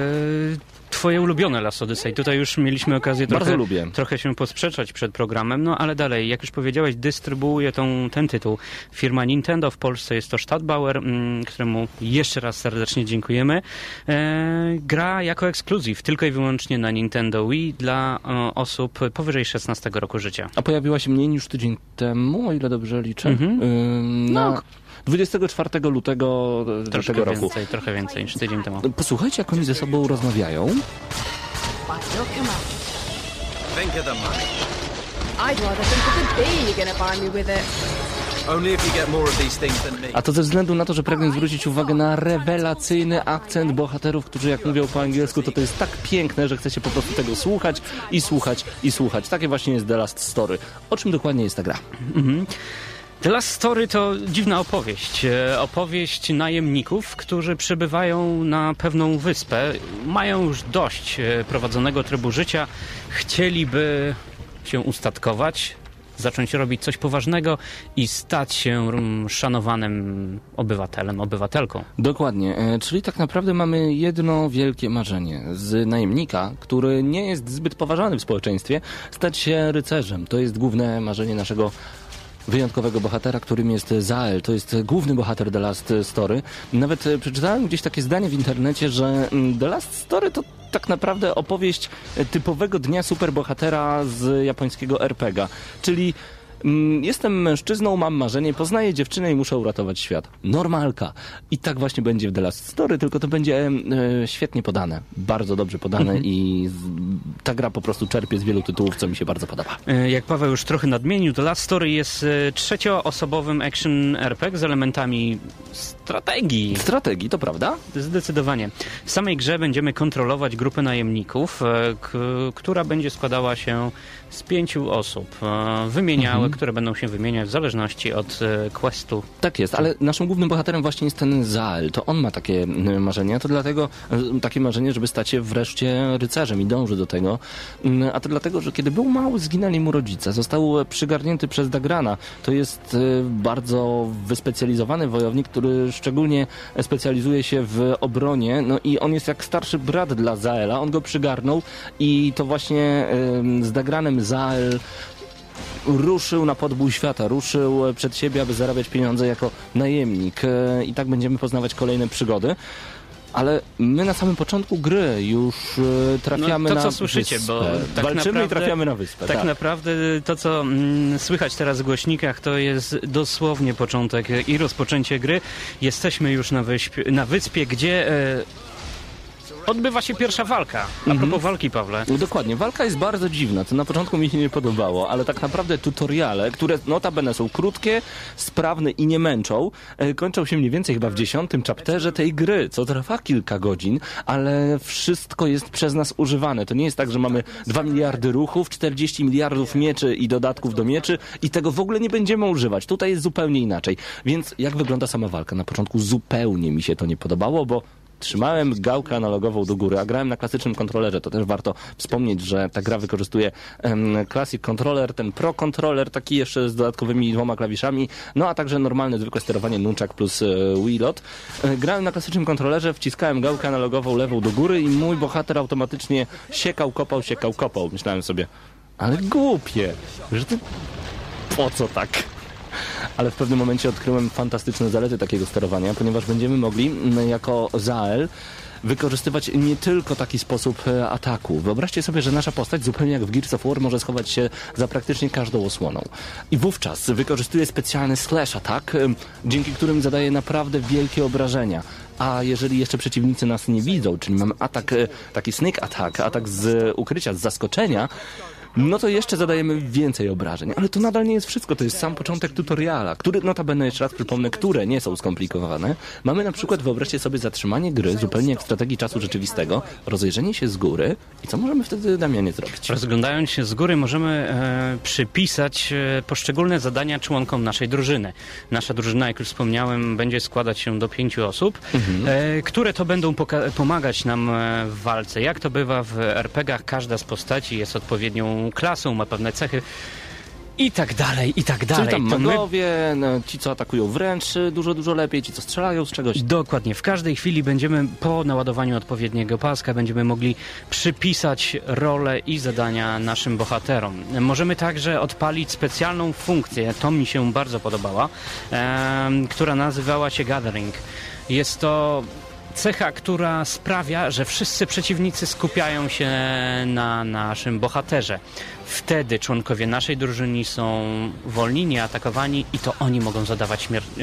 Twoje ulubione Last Odyssey. Tutaj już mieliśmy okazję Bardzo trochę, lubię. trochę się posprzeczać przed programem, no ale dalej, jak już powiedziałeś, dystrybuuje tą, ten tytuł firma Nintendo. W Polsce jest to Stadtbauer, mm, któremu jeszcze raz serdecznie dziękujemy. E, gra jako ekskluzyw, tylko i wyłącznie na Nintendo Wii dla e, osób powyżej 16 roku życia. A pojawiła się mniej niż tydzień temu, o ile dobrze liczę. Mhm. Ym, na No. 24 lutego e, Troszkę tego roku. więcej, trochę więcej niż tydzień temu. Posłuchajcie, jak oni ze sobą rozmawiają. Think of the money. I'd rather think of the bee you're gonna buy me with it. Only if you get more of these things than me. A to ze względu na to, że pragnę zwrócić uwagę na rewelacyjny akcent bohaterów, którzy jak mówią po angielsku, to to jest tak piękne, że chce się po prostu tego słuchać i słuchać i słuchać. Takie właśnie jest The Last Story. O czym dokładnie jest ta gra? Mhm. The Last Story to dziwna opowieść. E, Opowieść najemników, którzy przybywają na pewną wyspę. Mają już dość e, prowadzonego trybu życia. Chcieliby się ustatkować, zacząć robić coś poważnego i stać się mm, szanowanym obywatelem, obywatelką. Dokładnie, e, czyli tak naprawdę mamy jedno wielkie marzenie z najemnika, który nie jest zbyt poważany w społeczeństwie, stać się rycerzem. To jest główne marzenie naszego wyjątkowego bohatera, którym jest Zael. To jest główny bohater The Last Story. Nawet e, przeczytałem gdzieś takie zdanie w internecie, że mm, The Last Story to tak naprawdę opowieść typowego dnia superbohatera z japońskiego RPGa. Czyli Jestem mężczyzną, mam marzenie, poznaję dziewczynę i muszę uratować świat. Normalka. I tak właśnie będzie w The Last Story, tylko to będzie e, świetnie podane. Bardzo dobrze podane i z, ta gra po prostu czerpie z wielu tytułów, co mi się bardzo podoba. E, Jak Paweł już trochę nadmienił, The Last Story jest e, trzecioosobowym action RPG z elementami strategii. Strategii, to prawda? Zdecydowanie. W samej grze będziemy kontrolować grupę najemników, e, która będzie składała się z pięciu osób. e, Wymieniałe, które będą się wymieniać w zależności od e, questu. Tak jest, ale naszym głównym bohaterem właśnie jest ten Zael. To on ma takie marzenia, to dlatego takie marzenie, żeby stać się wreszcie rycerzem i dąży do tego. Mm, A to dlatego, że kiedy był mały, zginęli mu rodzice. Został przygarnięty przez Dagrana. To jest bardzo wyspecjalizowany wojownik, który szczególnie specjalizuje się w obronie. No i on jest jak starszy brat dla Zaela. On go przygarnął i to właśnie z Dagranem Zael ruszył na podbój świata, ruszył przed siebie, aby zarabiać pieniądze jako najemnik. E, I tak będziemy poznawać kolejne przygody. Ale my na samym początku gry już e, trafiamy no, to, na co słyszycie, wyspę. bo tak Walczymy naprawdę, i trafiamy na wyspę. Tak, Tak, naprawdę to, co mm, słychać teraz w głośnikach, to jest dosłownie początek i rozpoczęcie gry. Jesteśmy już na wyspie, na wyspie gdzie... E, odbywa się pierwsza walka. A propos walki, Pawle. No Dokładnie, walka jest bardzo dziwna, to na początku mi się nie podobało, ale tak naprawdę tutoriale, które notabene są krótkie, sprawne i nie męczą, e, kończą się mniej więcej chyba w dziesiątym chapterze tej gry, co trwa kilka godzin, ale wszystko jest przez nas używane. To nie jest tak, że mamy 2 miliardy ruchów, 40 miliardów mieczy i dodatków do mieczy i tego w ogóle nie będziemy używać. Tutaj jest zupełnie inaczej. Więc jak wygląda sama walka? Na początku zupełnie mi się to nie podobało, bo Trzymałem gałkę analogową do góry, a grałem na klasycznym kontrolerze. To też warto wspomnieć, że ta gra wykorzystuje em, Classic Controller, ten Pro Controller, taki jeszcze z dodatkowymi dwoma klawiszami, no a także normalne, zwykłe sterowanie Nunchak plus e, Wii Lot. E, grałem na klasycznym kontrolerze, wciskałem gałkę analogową lewą do góry i mój bohater automatycznie siekał, kopał, siekał, kopał. Myślałem sobie, ale głupie, że ty... Po co tak? Ale w pewnym momencie odkryłem fantastyczne zalety takiego sterowania, ponieważ będziemy mogli mm, jako Zael wykorzystywać nie tylko taki sposób e, ataku. Wyobraźcie sobie, że nasza postać, zupełnie jak w Gears of War, może schować się za praktycznie każdą osłoną. I wówczas wykorzystuje specjalny slash atak, em, dzięki którym zadaje naprawdę wielkie obrażenia. A jeżeli jeszcze przeciwnicy nas nie widzą, czyli mamy atak, e, taki snake attack, atak z ukrycia, z zaskoczenia, no to jeszcze zadajemy więcej obrażeń. Ale to nadal nie jest wszystko, to jest sam początek tutoriala, który, notabene jeszcze raz przypomnę, które nie są skomplikowane. Mamy na przykład, wyobraźcie sobie, zatrzymanie gry, zupełnie jak w strategii czasu rzeczywistego, rozejrzenie się z góry i co możemy wtedy, Damianie, zrobić? Rozglądając się z góry, możemy e, przypisać e, poszczególne zadania członkom naszej drużyny. Nasza drużyna, jak już wspomniałem, będzie składać się do pięciu osób, e, które to będą pomagać nam e, w walce. Jak to bywa w RPG-ach, każda z postaci jest odpowiednią klasą, ma pewne cechy. I tak dalej, i tak dalej. Czyli tam magowie, no, ci co atakują wręcz y, dużo, dużo lepiej, ci co strzelają z czegoś. Dokładnie. W każdej chwili będziemy po naładowaniu odpowiedniego paska będziemy mogli przypisać role i zadania naszym bohaterom. Możemy także odpalić specjalną funkcję, to mi się bardzo podobała, em, która nazywała się Gathering. Jest to cecha, która sprawia, że wszyscy przeciwnicy skupiają się na naszym bohaterze. Wtedy członkowie naszej drużyny są wolni, nieatakowani i to oni mogą zadawać śmier-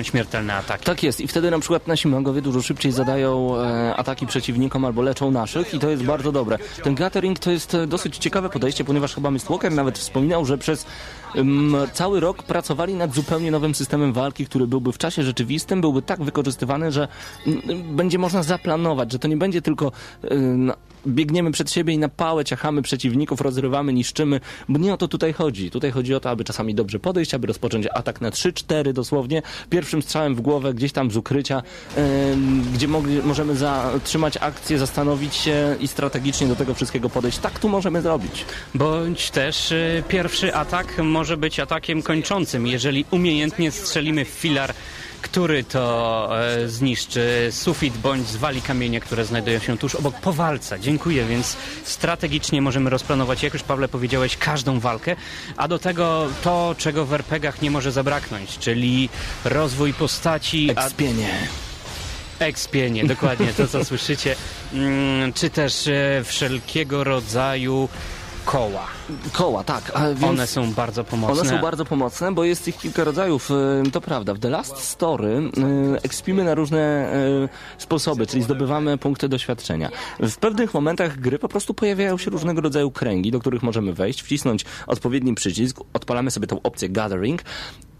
e, śmiertelne ataki. Tak jest i wtedy na przykład nasi magowie dużo szybciej zadają e, ataki przeciwnikom albo leczą naszych i to jest bardzo dobre. Ten gathering to jest e, dosyć ciekawe podejście, ponieważ chyba Mistwalker nawet wspominał, że przez em, cały rok pracowali nad zupełnie nowym systemem walki, który byłby w czasie rzeczywistym, byłby tak wykorzystywany, że mm, będzie można zaplanować, że to nie będzie tylko e, biegniemy przed siebie i na pałę ciachamy przeciwników, rozrywamy, niszczymy, bo nie o to tutaj chodzi. Tutaj chodzi o to, aby czasami dobrze podejść, aby rozpocząć atak na 3-4 dosłownie, pierwszym strzałem w głowę, gdzieś tam z ukrycia, em, gdzie mogli, możemy zatrzymać akcję, zastanowić się i strategicznie do tego wszystkiego podejść. Tak tu możemy zrobić. Bądź też y, pierwszy atak może być atakiem kończącym, jeżeli umiejętnie strzelimy w filar, który to e, zniszczy sufit bądź zwali kamienie, które znajdują się tuż obok po walce. Dziękuję, więc strategicznie możemy rozplanować, jak już Pawle powiedziałeś, każdą walkę, a do tego to, czego w RPGach nie może zabraknąć, czyli rozwój postaci, Ekspienie. Ekspienie, dokładnie to, co słyszycie, mm, czy też e, wszelkiego rodzaju koła. Koła, tak. One są bardzo pomocne. One są bardzo pomocne, bo jest ich kilka rodzajów. y, To prawda. W The Last Story y, ekspimy na różne y, sposoby, czyli zdobywamy punkty doświadczenia. W pewnych momentach gry po prostu pojawiają się różnego rodzaju kręgi, do których możemy wejść, wcisnąć odpowiedni przycisk, odpalamy sobie tą opcję Gathering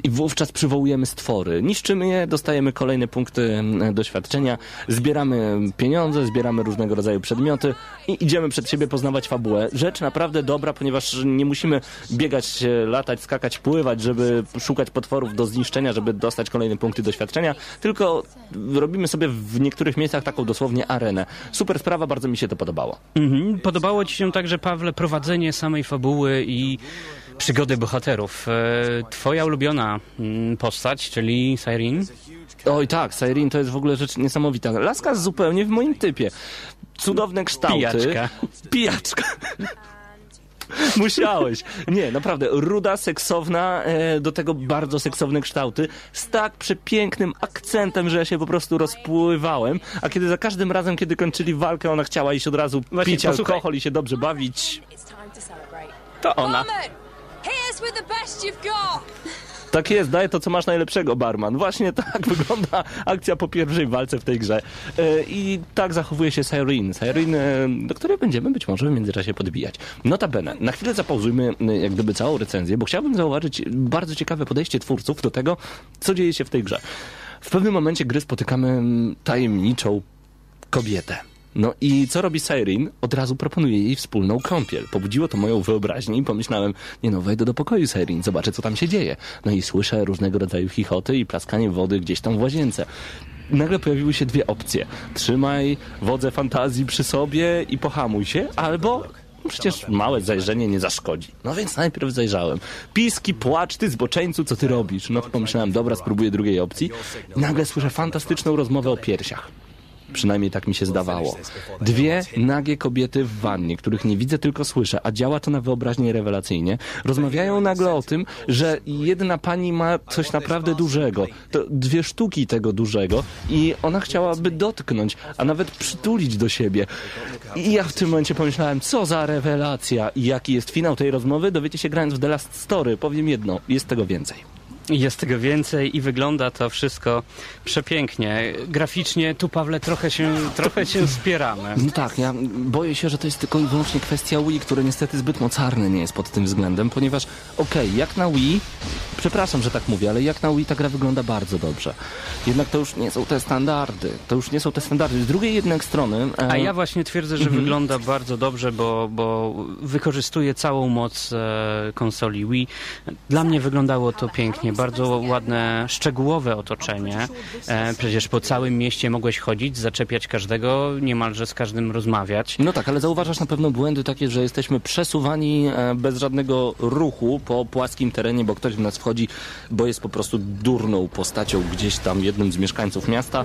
i wówczas przywołujemy stwory. Niszczymy je, dostajemy kolejne punkty mm, doświadczenia, zbieramy pieniądze, zbieramy różnego rodzaju przedmioty i idziemy przed siebie poznawać fabułę. Rzecz naprawdę dobra, ponieważ nie musimy biegać, e, latać, skakać, pływać, żeby szukać potworów do zniszczenia, żeby dostać kolejne punkty doświadczenia, tylko robimy sobie w niektórych miejscach taką dosłownie arenę. Super sprawa, bardzo mi się to podobało. Mhm. Podobało Ci się także, Pawle, prowadzenie samej fabuły i przygody bohaterów. E, Twoja ulubiona mm, postać, czyli Siren? Oj tak, Siren to jest w ogóle rzecz niesamowita. Laska zupełnie w moim typie. Cudowne kształty. Pijaczka. Pijaczka. Musiałeś. Nie, naprawdę. Ruda, seksowna, e, do tego bardzo seksowne kształty, z tak przepięknym akcentem, że ja się po prostu rozpływałem. A kiedy za każdym razem, kiedy kończyli walkę, ona chciała iść od razu Właśnie, pić posłuchaj. alkohol i się dobrze bawić. To ona. Tak jest, daj to, co masz najlepszego, barman. Właśnie tak wygląda akcja po pierwszej walce w tej grze. E, I tak zachowuje się Siren. Siren, e, do której będziemy być może w międzyczasie podbijać. Notabene, na chwilę zapauzujmy e, jak gdyby całą recenzję, bo chciałbym zauważyć bardzo ciekawe podejście twórców do tego, co dzieje się w tej grze. W pewnym momencie gry spotykamy mm, tajemniczą kobietę. No i co robi Siren? Od razu proponuje jej wspólną kąpiel. Pobudziło to moją wyobraźnię i pomyślałem, nie no, wejdę do pokoju Siren, zobaczę co tam się dzieje. No i słyszę różnego rodzaju chichoty i plaskanie wody gdzieś tam w łazience. Nagle pojawiły się dwie opcje. Trzymaj wodze fantazji przy sobie i pohamuj się, albo Przecież małe zajrzenie nie zaszkodzi. No więc najpierw zajrzałem. Piski, płacz, ty zboczeńcu, co ty robisz? No pomyślałem, dobra, spróbuję drugiej opcji. Nagle słyszę fantastyczną rozmowę o piersiach. Przynajmniej tak mi się zdawało. Dwie nagie kobiety w wannie, których nie widzę, tylko słyszę, a działa to na wyobraźnię rewelacyjnie, rozmawiają nagle o tym, że jedna pani ma coś naprawdę dużego. To dwie sztuki tego dużego i ona chciałaby dotknąć, a nawet przytulić do siebie. I ja w tym momencie pomyślałem, co za rewelacja i jaki jest finał tej rozmowy, dowiecie się grając w The Last Story. Powiem jedno, jest tego więcej. Jest tego więcej i wygląda to wszystko przepięknie. Graficznie tu, Pawle, trochę się, trochę się spieramy. No tak, ja boję się, że to jest tylko i wyłącznie kwestia Wii, który niestety zbyt mocarny nie jest pod tym względem, ponieważ okej, jak na Wii, przepraszam, że tak mówię, ale jak na Wii ta gra wygląda bardzo dobrze. Jednak to już nie są te standardy, to już nie są te standardy. Z drugiej jednak strony... e, A ja właśnie twierdzę, że Mhm. wygląda bardzo dobrze, bo, bo wykorzystuje całą moc e, konsoli Wii. Dla mnie wyglądało to pięknie, bardzo ładne, szczegółowe otoczenie. E, przecież po całym mieście mogłeś chodzić, zaczepiać każdego, niemalże z każdym rozmawiać. No tak, ale zauważasz na pewno błędy takie, że jesteśmy przesuwani e, bez żadnego ruchu po płaskim terenie, bo ktoś w nas wchodzi, bo jest po prostu durną postacią gdzieś tam jednym z mieszkańców miasta.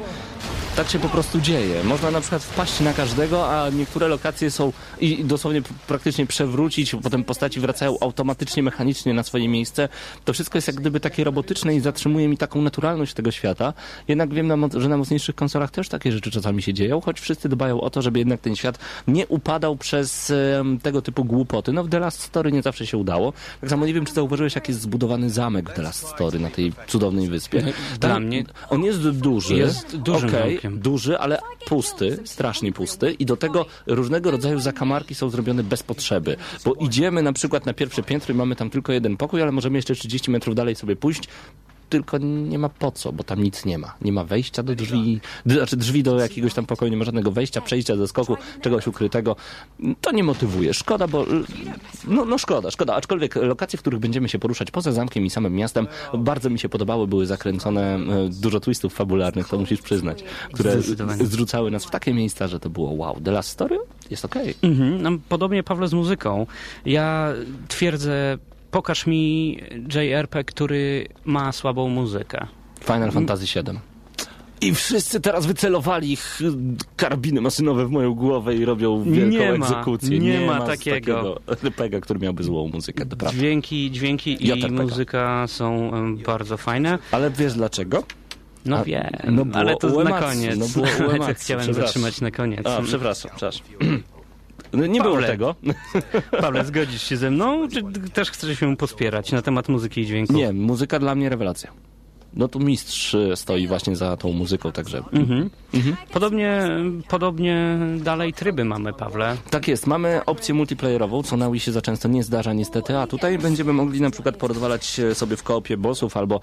Tak się po prostu dzieje. Można na przykład wpaść na każdego, a niektóre lokacje są i dosłownie praktycznie przewrócić, potem postaci wracają automatycznie, mechanicznie na swoje miejsce. To wszystko jest jak gdyby takie robotyczne i zatrzymuje mi taką naturalność tego świata. Jednak wiem, że na mocniejszych konsolach też takie rzeczy czasami się dzieją, choć wszyscy dbają o to, żeby jednak ten świat nie upadał przez em, tego typu głupoty. No w The Last Story nie zawsze się udało. Tak samo nie wiem, czy zauważyłeś, jak jest zbudowany zamek w The Last Story na tej cudownej wyspie. Dla Tam- mnie- On jest duży. Jest dużym Okej, duży, ale pusty, strasznie pusty i do tego różnego rodzaju zakamarki są zrobione bez potrzeby, bo idziemy na przykład na pierwsze piętro i mamy tam tylko jeden pokój, ale możemy jeszcze 30 metrów dalej sobie pójść, tylko nie ma po co, bo tam nic nie ma. Nie ma wejścia do drzwi, znaczy drzwi do jakiegoś tam pokoju, nie ma żadnego wejścia, przejścia ze skoku, czegoś ukrytego. To nie motywuje. Szkoda, bo no, no szkoda, szkoda. Aczkolwiek lokacje, w których będziemy się poruszać poza zamkiem i samym miastem, bardzo mi się podobały, były zakręcone e, dużo twistów fabularnych, to musisz przyznać, które zrzucały nas w takie miejsca, że to było wow. The Last Story jest okej. Mhm, no, podobnie Pawle z muzyką. Ja twierdzę, pokaż mi JRP, który ma słabą muzykę. Final Fantasy VII. I wszyscy teraz wycelowali ich karabiny maszynowe w moją głowę i robią wielką Nie ma, egzekucję. nie ma z takiego. RPG, który miałby złą muzykę, to prawda. Dźwięki, dźwięki i JRPG. muzyka są bardzo fajne. Ale wiesz dlaczego? No A, wiem, no było ale to na koniec. no było ale chciałem zatrzymać na koniec. A, przepraszam, przepraszam. No, nie było Pawle. tego. Pawle, zgodzisz się ze mną, czy też chcesz się pospierać na temat muzyki i dźwięku? Nie, muzyka dla mnie rewelacja. No tu mistrz stoi właśnie za tą muzyką, także... Mhm. Podobnie, podobnie dalej tryby mamy, Pawle. Tak jest, mamy opcję multiplayerową, co na Wii się za często nie zdarza niestety, a tutaj będziemy mogli na przykład porozwalać sobie w koopie bossów albo e,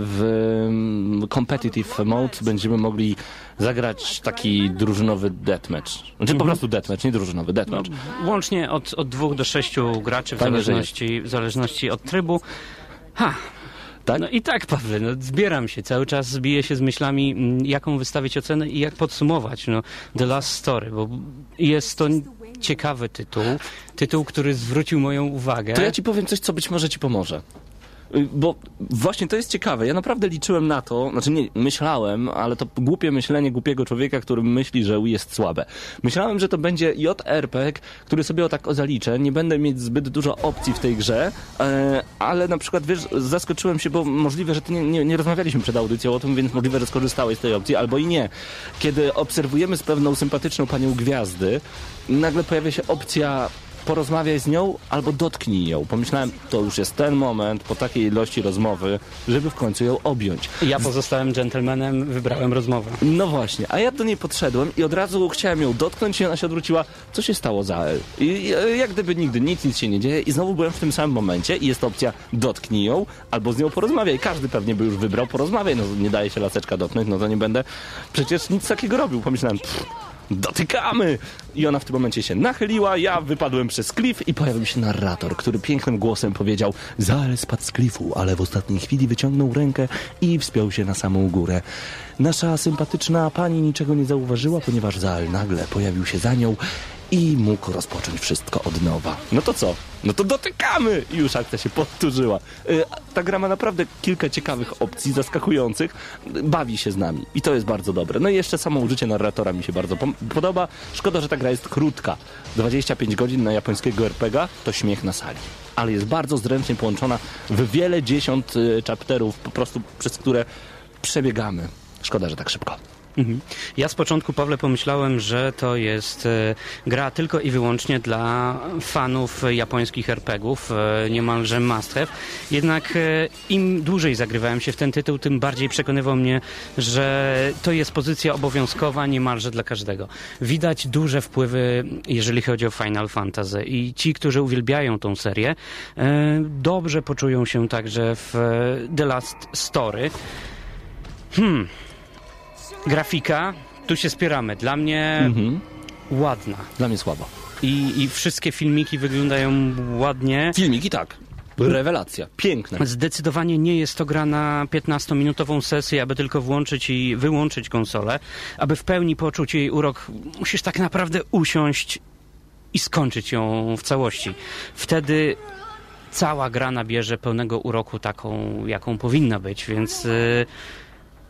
w mm, competitive mode będziemy mogli zagrać taki drużynowy deathmatch. Znaczy po prostu deathmatch, nie drużynowy, deathmatch. Łącznie od, od dwóch do sześciu graczy w Fajnie, że zależności, w zależności od trybu. Ha! Tak? No i tak, Pawle, no, zbieram się. Cały czas zbiję się z myślami, mm, jaką wystawić ocenę i jak podsumować no, The Last Story, bo jest to ciekawy tytuł. Tytuł, który zwrócił moją uwagę. To ja ci powiem coś, co być może ci pomoże. Y, Bo właśnie to jest ciekawe. Ja naprawdę liczyłem na to, znaczy nie, myślałem, ale to głupie myślenie głupiego człowieka, który myśli, że Wii jest słabe. Myślałem, że to będzie JRPG, który sobie o tak o zaliczę. Nie będę mieć zbyt dużo opcji w tej grze, e, ale na przykład, wiesz, zaskoczyłem się, bo możliwe, że ty nie, nie, nie rozmawialiśmy przed audycją o tym, więc możliwe, że skorzystałeś z tej opcji, albo i nie. Kiedy obserwujemy z pewną sympatyczną panią gwiazdy, nagle pojawia się opcja porozmawiaj z nią albo dotknij ją. Pomyślałem, to już jest ten moment po takiej ilości rozmowy, żeby w końcu ją objąć. Ja pozostałem dżentelmenem, wybrałem rozmowę. No właśnie, a ja do niej podszedłem i od razu chciałem ją dotknąć i ona się odwróciła. Co się stało za L? I, i jak gdyby nigdy nic, nic się nie dzieje i znowu byłem w tym samym momencie i jest opcja dotknij ją albo z nią porozmawiaj. Każdy pewnie by już wybrał porozmawiaj, no nie daje się laseczka dotknąć, no to nie będę przecież nic takiego robił. Pomyślałem, pff, dotykamy! I ona w tym momencie się nachyliła, ja wypadłem przez klif i pojawił się narrator, który pięknym głosem powiedział Zael spadł z klifu, ale w ostatniej chwili wyciągnął rękę i wspiął się na samą górę. Nasza sympatyczna pani niczego nie zauważyła, ponieważ Zael nagle pojawił się za nią i mógł rozpocząć wszystko od nowa. No to co? No to dotykamy! I już akcja się powtórzyła. Y, Ta gra ma naprawdę kilka ciekawych opcji, zaskakujących. Bawi się z nami i to jest bardzo dobre. No i jeszcze samo użycie narratora mi się bardzo podoba. Szkoda, że ta gra jest krótka. 25 godzin na japońskiego RPGa to śmiech na sali. Ale jest bardzo zręcznie połączona w wiele dziesiąt y, chapterów, po prostu przez które przebiegamy. Szkoda, że tak szybko. Mhm. Ja z początku, Pawle, pomyślałem, że to jest e, gra tylko i wyłącznie dla fanów japońskich RPGów, e, niemalże must have. Jednak e, im dłużej zagrywałem się w ten tytuł, tym bardziej przekonywał mnie, że to jest pozycja obowiązkowa niemalże dla każdego. Widać duże wpływy, jeżeli chodzi o Final Fantasy i ci, którzy uwielbiają tą serię, dobrze poczują się także w The Last Story. Hmm, Grafika, tu się spieramy. Dla mnie Mhm. ładna. Dla mnie słabo. I, I wszystkie filmiki wyglądają ładnie. Filmiki tak. Rewelacja. Piękne. Zdecydowanie nie jest to gra na 15-minutową sesję, aby tylko włączyć i wyłączyć konsolę. Aby w pełni poczuć jej urok, musisz tak naprawdę usiąść i skończyć ją w całości. Wtedy cała gra nabierze pełnego uroku taką, jaką powinna być, więc... Yy,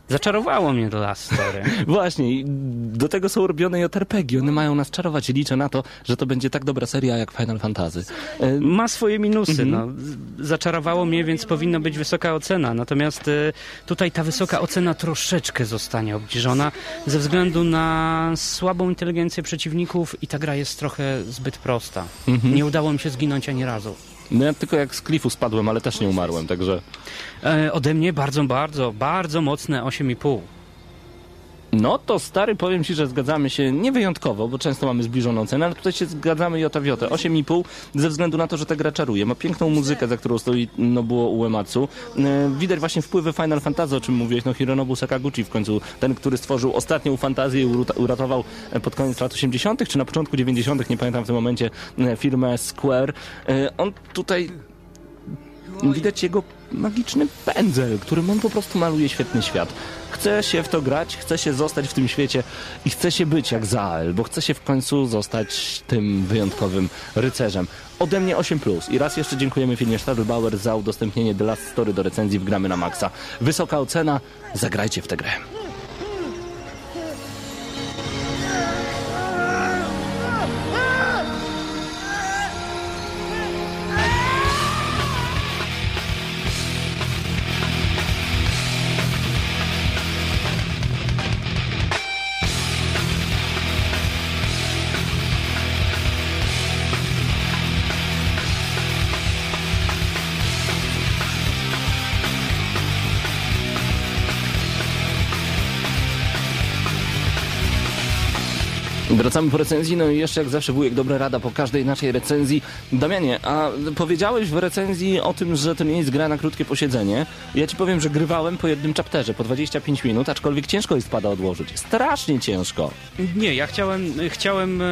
Zaczarowało mnie The Last Story. Właśnie, i do tego są robione JRPG. One mają nas czarować. Liczę na to, że to będzie tak dobra seria jak Final Fantasy. E, Ma swoje minusy. Mhm. No. Zaczarowało mnie, więc powinna być wysoka ocena. Natomiast e, tutaj ta wysoka ocena troszeczkę zostanie obniżona ze względu na słabą inteligencję przeciwników i ta gra jest trochę zbyt prosta. Mhm. Nie udało mi się zginąć ani razu. No ja tylko jak z klifu spadłem, ale też nie umarłem, także... E, ode mnie bardzo, bardzo, bardzo mocne 8,5. No to stary, powiem Ci, że zgadzamy się nie wyjątkowo, bo często mamy zbliżoną cenę, ale tutaj się zgadzamy jota w jotę. 8,5 ze względu na to, że ta gra czaruje. Ma piękną muzykę, za którą stoi Nobuo Uematsu. E, Widać właśnie wpływy Final Fantasy, o czym mówiłeś, no Hironobu Sakaguchi w końcu, ten, który stworzył ostatnią fantazję i uratował e, pod koniec lat 80., czy na początku 90., nie pamiętam w tym momencie, e, firmę Square. On tutaj widać jego magiczny pędzel, którym on po prostu maluje świetny świat. Chce się w to grać, chce się zostać w tym świecie i chce się być jak Zael, bo chce się w końcu zostać tym wyjątkowym rycerzem. Ode mnie 8+. I raz jeszcze dziękujemy firmie Stadelbauer za udostępnienie The Last Story do recenzji w Gramy na Maxa. Wysoka ocena, zagrajcie w tę grę. Wracamy po recenzji, no i jeszcze jak zawsze wujek dobra rada po każdej naszej recenzji. Damianie, a powiedziałeś w recenzji o tym, że to nie jest gra na krótkie posiedzenie. Ja ci powiem, że grywałem po jednym chapterze, po 25 minut, aczkolwiek ciężko jest pada odłożyć. Strasznie ciężko. Nie, ja chciałem, chciałem e,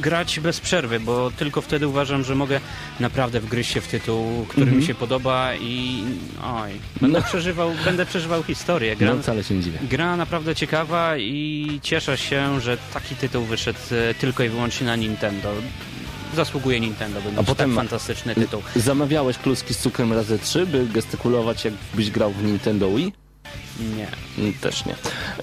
grać bez przerwy, bo tylko wtedy uważam, że mogę naprawdę wgryźć się w tytuł, który Mhm. mi się podoba i oj, będę, No. przeżywał, będę przeżywał historię. Gra, No wcale się nie dziwię. gra naprawdę ciekawa i cieszę się, że taki tytuł wyszedł e, tylko i wyłącznie na Nintendo. Zasługuje Nintendo, by A mieć potem tak fantastyczny tytuł. Zamawiałeś kluski z cukrem razy 3, by gestykulować jakbyś grał w Nintendo Wii? Nie. Mm, Też nie.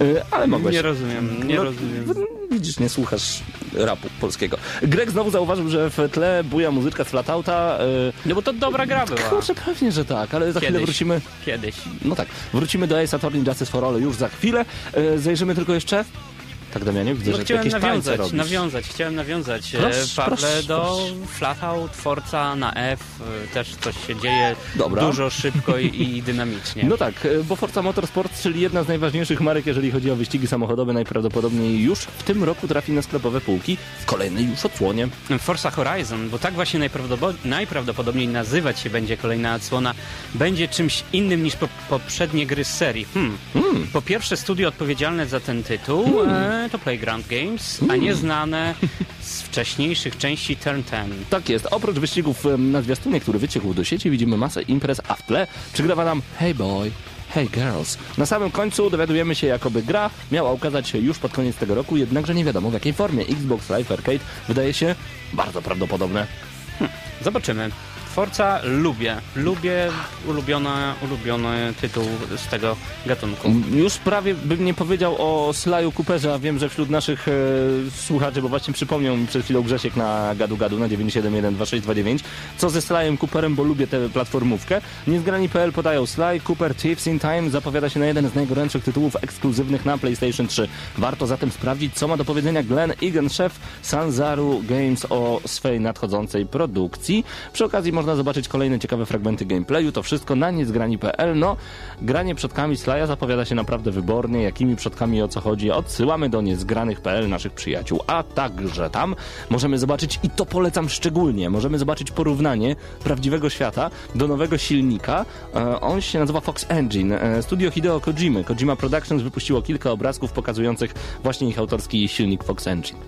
Y, Ale mogłeś. Nie rozumiem, nie No, rozumiem. Widzisz, nie słuchasz rapu polskiego. Greg znowu zauważył, że w tle buja muzyczka z Flatouta. y, No bo to dobra gra była. Kurczę, pewnie, że tak, ale za chwilę Kiedyś. wrócimy. Kiedyś. No tak, wrócimy do Ace Attorney Justice for All już za chwilę. Zajrzymy tylko jeszcze Tak, Damianie, widzę, No, że chciałem nawiązać, nawiązać, chciałem nawiązać. e, Proszę, Pawle, proszę, do. Flatout, Forza na F, e, też coś się dzieje Dobra. dużo, szybko i, i dynamicznie. No tak, e, bo Forza Motorsport, czyli jedna z najważniejszych marek, jeżeli chodzi o wyścigi samochodowe, najprawdopodobniej już w tym roku trafi na sklepowe półki w kolejnej już odsłonie. Forza Horizon, bo tak właśnie najprawdopo- najprawdopodobniej nazywać się będzie kolejna odsłona, będzie czymś innym niż po- poprzednie gry z serii. Hmm. Po pierwsze, studio odpowiedzialne za ten tytuł e, to Playground Games, a nie znane z wcześniejszych części Turn 10. Tak jest, oprócz wyścigów na zwiastunie, który wyciekł do sieci, widzimy masę imprez, a w tle przygrywa nam Hey Boy, Hey Girls. Na samym końcu dowiadujemy się, jakoby gra miała ukazać się już pod koniec tego roku, jednakże nie wiadomo w jakiej formie. Xbox Live Arcade wydaje się bardzo prawdopodobne. Zobaczymy. Forza lubię. Lubię ulubiona, ulubiony tytuł z tego gatunku. Już prawie bym nie powiedział o Slaju Cooperze, a wiem, że wśród naszych e, słuchaczy, bo właśnie przypomniał mi przed chwilą Grzesiek na gadu gadu na 9712629, co ze Slajem Cooperem, bo lubię tę platformówkę. Niezgrani.pl podają Sly Cooper Thieves in Time zapowiada się na jeden z najgorętszych tytułów ekskluzywnych na PlayStation 3. Warto zatem sprawdzić, co ma do powiedzenia Glenn Egan, szef Sanzaru Games o swej nadchodzącej produkcji. Przy okazji można zobaczyć kolejne ciekawe fragmenty gameplayu. To wszystko na niezgrani.pl. No, granie przodkami Slaja zapowiada się naprawdę wybornie. Jakimi przodkami o co chodzi? Odsyłamy do niezgranych.pl naszych przyjaciół. A także tam możemy zobaczyć, i to polecam szczególnie, możemy zobaczyć porównanie prawdziwego świata do nowego silnika. E, on się nazywa Fox Engine. E, studio Hideo Kojimy. Kojima Productions wypuściło kilka obrazków pokazujących właśnie ich autorski silnik Fox Engine.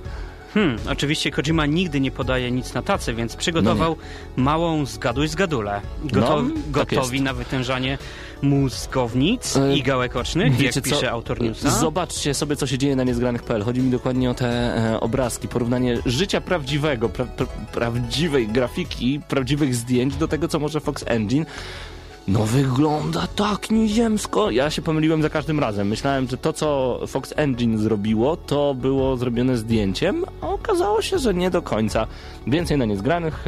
Hmm, oczywiście Kojima nigdy nie podaje nic na tacy, więc przygotował małą zgaduj zgadulę. Gotow, No, tak gotowi na wytężanie mózgownic E, i gałek ocznych, jak Wiecie pisze co? autor newsa. Zobaczcie sobie, co się dzieje na niezgranych.pl. Chodzi mi dokładnie o te e, obrazki, porównanie życia prawdziwego, pra, pra, prawdziwej grafiki, prawdziwych zdjęć do tego, co może Fox Engine. No wygląda tak nieziemsko. Ja się pomyliłem za każdym razem. Myślałem, że to, co Fox Engine zrobiło, to było zrobione zdjęciem, a okazało się, że nie do końca. Więcej na niezgranych.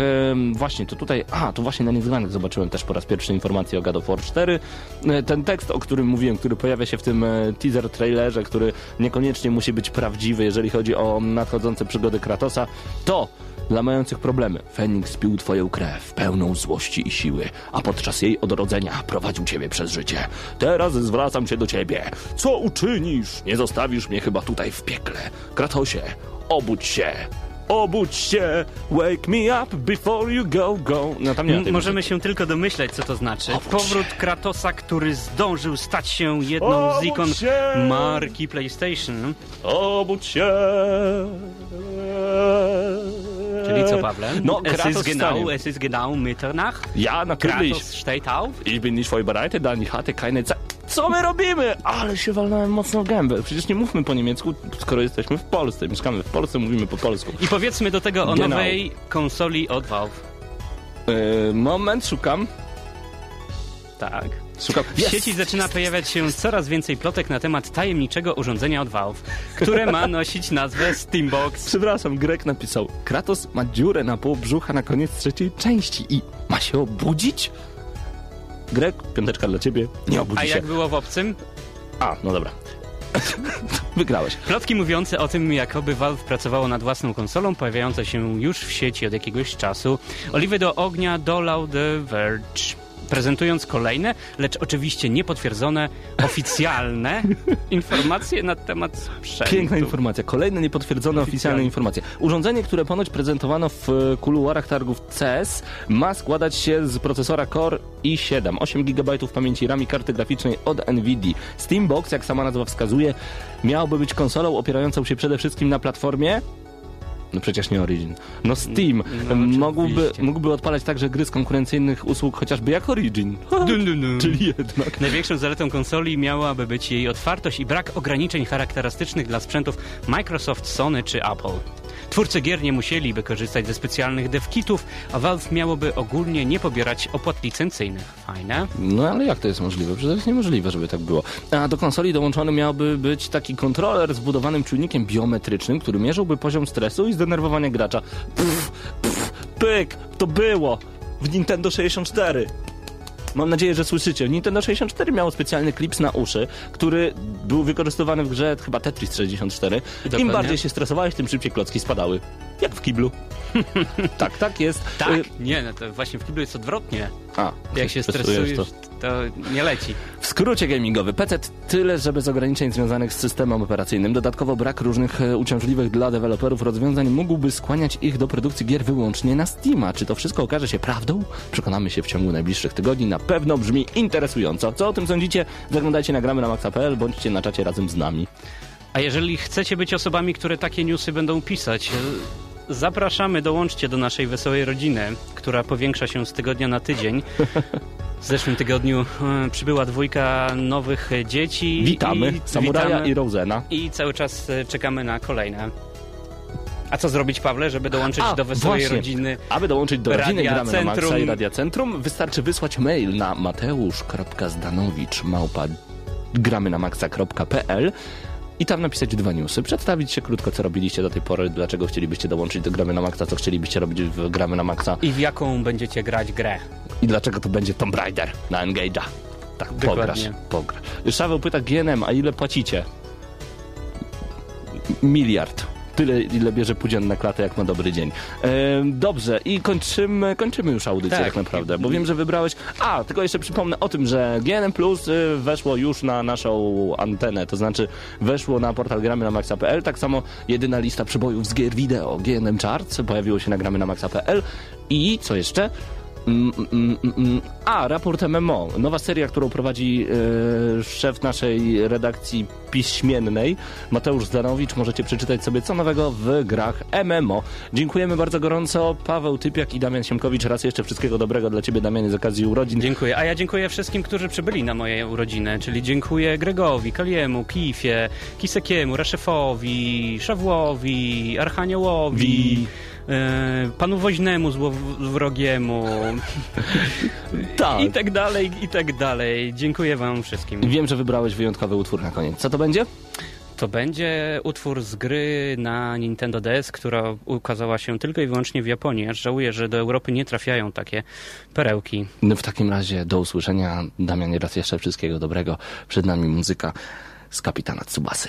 Właśnie, to tutaj, a, to właśnie na niezgranych zobaczyłem też po raz pierwszy informację o God of War 4. E, Ten tekst, o którym mówiłem, który pojawia się w tym e, teaser trailerze, który niekoniecznie musi być prawdziwy, jeżeli chodzi o nadchodzące przygody Kratosa, to dla mających problemy. Feniks pił twoją krew, pełną złości i siły, a podczas jej odrodzenia prowadził ciebie przez życie. Teraz zwracam się do ciebie. Co uczynisz? Nie zostawisz mnie chyba tutaj w piekle. Kratosie, obudź się. Obudź się, wake me up before you go, go. No tam nie M- Możemy muzyki. się tylko domyśleć, co to znaczy. Obudź Powrót Kratosa, który zdążył stać się jedną z Obudź ikon się! marki PlayStation. Obudź się. Czyli co, Pawle? No, es Kratos ist genau, es ist genau Mitternach. Ja, natürlich. Kratos steht auf. Ich bin nicht vorbereitet, dann ich hatte keine Zeit. Co my robimy? Ale się walnąłem mocno w gębę. Przecież nie mówmy po niemiecku, skoro jesteśmy w Polsce. Mieszkamy w Polsce, mówimy po polsku. I powiedzmy do tego o Genau. nowej konsoli od Valve. Yy, moment, szukam. Tak. Szukam. W sieci zaczyna pojawiać się coraz więcej plotek na temat tajemniczego urządzenia od Valve, które ma nosić nazwę Steambox. Przepraszam, Grek napisał. Kratos ma dziurę na pół brzucha na koniec trzeciej części i ma się obudzić? Grek, piąteczka dla ciebie, nie obudzi A się. jak było w obcym? A, no dobra. Wygrałeś. Plotki mówiące o tym, jakoby Valve pracowało nad własną konsolą, pojawiające się już w sieci od jakiegoś czasu. Oliwy do ognia dolał The Verge. Prezentując kolejne, lecz oczywiście niepotwierdzone, oficjalne informacje na temat sprzętu. Piękna informacja. Kolejne niepotwierdzone oficjalne Oficjalnie. informacje. Urządzenie, które ponoć prezentowano w e, kuluarach targów CES, ma składać się z procesora Core i7, 8 GB pamięci RAM i karty graficznej od NVIDIA. Steambox, jak sama nazwa wskazuje, miałby być konsolą opierającą się przede wszystkim na platformie no przecież nie Origin. No Steam No, mógłby, oczywiście. mógłby odpalać także gry z konkurencyjnych usług, chociażby jak Origin. Dun, dun, dun. Czyli jednak. Największą zaletą konsoli miałaby być jej otwartość i brak ograniczeń charakterystycznych dla sprzętów Microsoft, Sony czy Apple. Twórcy gier nie musieliby korzystać ze specjalnych devkitów, a Valve miałoby ogólnie nie pobierać opłat licencyjnych. Fajne. No ale jak to jest możliwe? Przecież to jest niemożliwe, żeby tak było. A do konsoli dołączony miałby być taki kontroler z budowanym czujnikiem biometrycznym, który mierzyłby poziom stresu i zdenerwowania gracza. Pff, pff, pyk, to było w Nintendo 64. Mam nadzieję, że słyszycie. Nintendo 64 miało specjalny klips na uszy, który był wykorzystywany w grze chyba Tetris 64. Im Dokładnie. bardziej się stresowałeś, tym szybciej klocki spadały. Jak w kiblu. tak, tak jest. Tak, Y, nie, no to właśnie w kiblu jest odwrotnie. A, Jak się stresujesz, stresujesz, to nie leci. W skrócie gamingowy, PC tyle, że bez ograniczeń związanych z systemem operacyjnym. Dodatkowo brak różnych e, uciążliwych dla deweloperów rozwiązań mógłby skłaniać ich do produkcji gier wyłącznie na Steama. Czy to wszystko okaże się prawdą? Przekonamy się w ciągu najbliższych tygodni. Na pewno brzmi interesująco. Co o tym sądzicie? Zaglądajcie na gramy na maxa.pl, bądźcie na czacie razem z nami. A jeżeli chcecie być osobami, które takie newsy będą pisać, e, zapraszamy, dołączcie do naszej wesołej rodziny, która powiększa się z tygodnia na tydzień. W zeszłym tygodniu e, przybyła dwójka nowych dzieci. Witamy i, Samuraja witamy. i Rosena. I cały czas e, czekamy na kolejne. A co zrobić, Pawle, żeby dołączyć A, do wesołej właśnie. rodziny? Aby dołączyć do rodziny Radia Gramy na Maxa Centrum. i Radia Centrum, wystarczy wysłać mail na mateusz.zdanowicz małpa gramy na maxa.pl i tam napisać dwa newsy, przedstawić się krótko, co robiliście do tej pory, dlaczego chcielibyście dołączyć do Gramy na Maxa, co chcielibyście robić w Gramy na Maxa I w jaką będziecie grać grę? i dlaczego to będzie Tomb Raider na Engage'a. Tak, Dokładnie. pograsz, pograsz. Szaweł pyta GNM, a ile płacicie? Miliard. Tyle, ile bierze Pudzian na klatę, jak ma dobry dzień. E, dobrze, i kończymy, kończymy już audycję tak. Tak. naprawdę, bo wiem, że wybrałeś... A, tylko jeszcze przypomnę o tym, że GNM Plus y, weszło już na naszą antenę, to znaczy weszło na portal gramy na maxa.pl, tak samo jedyna lista przybojów z gier wideo GNM Charts pojawiło się na gramy na maxa.pl i co jeszcze? Mm, mm, mm. A, raport MMO. Nowa seria, którą prowadzi e, szef naszej redakcji piśmiennej, Mateusz Zdanowicz. Możecie przeczytać sobie co nowego w grach MMO. Dziękujemy bardzo gorąco. Paweł Typiak i Damian Siemkowicz. Raz jeszcze wszystkiego dobrego dla Ciebie, Damianie, z okazji urodzin. Dziękuję. A ja dziękuję wszystkim, którzy przybyli na moje urodziny, czyli dziękuję Gregowi, Kaliemu, Kifie, Kisekiemu, Reszefowi, Szawłowi, Archaniołowi, Wi. E, panu Woźnemu złowrogiemu Tak. i tak dalej, i tak dalej. Dziękuję wam wszystkim. Wiem, że wybrałeś wyjątkowy utwór na koniec. Co to będzie? To będzie utwór z gry na Nintendo DS, która ukazała się tylko i wyłącznie w Japonii. Aż żałuję, że do Europy nie trafiają takie perełki. No w takim razie do usłyszenia. Damianie, raz jeszcze wszystkiego dobrego. Przed nami muzyka z kapitana Tsubasy.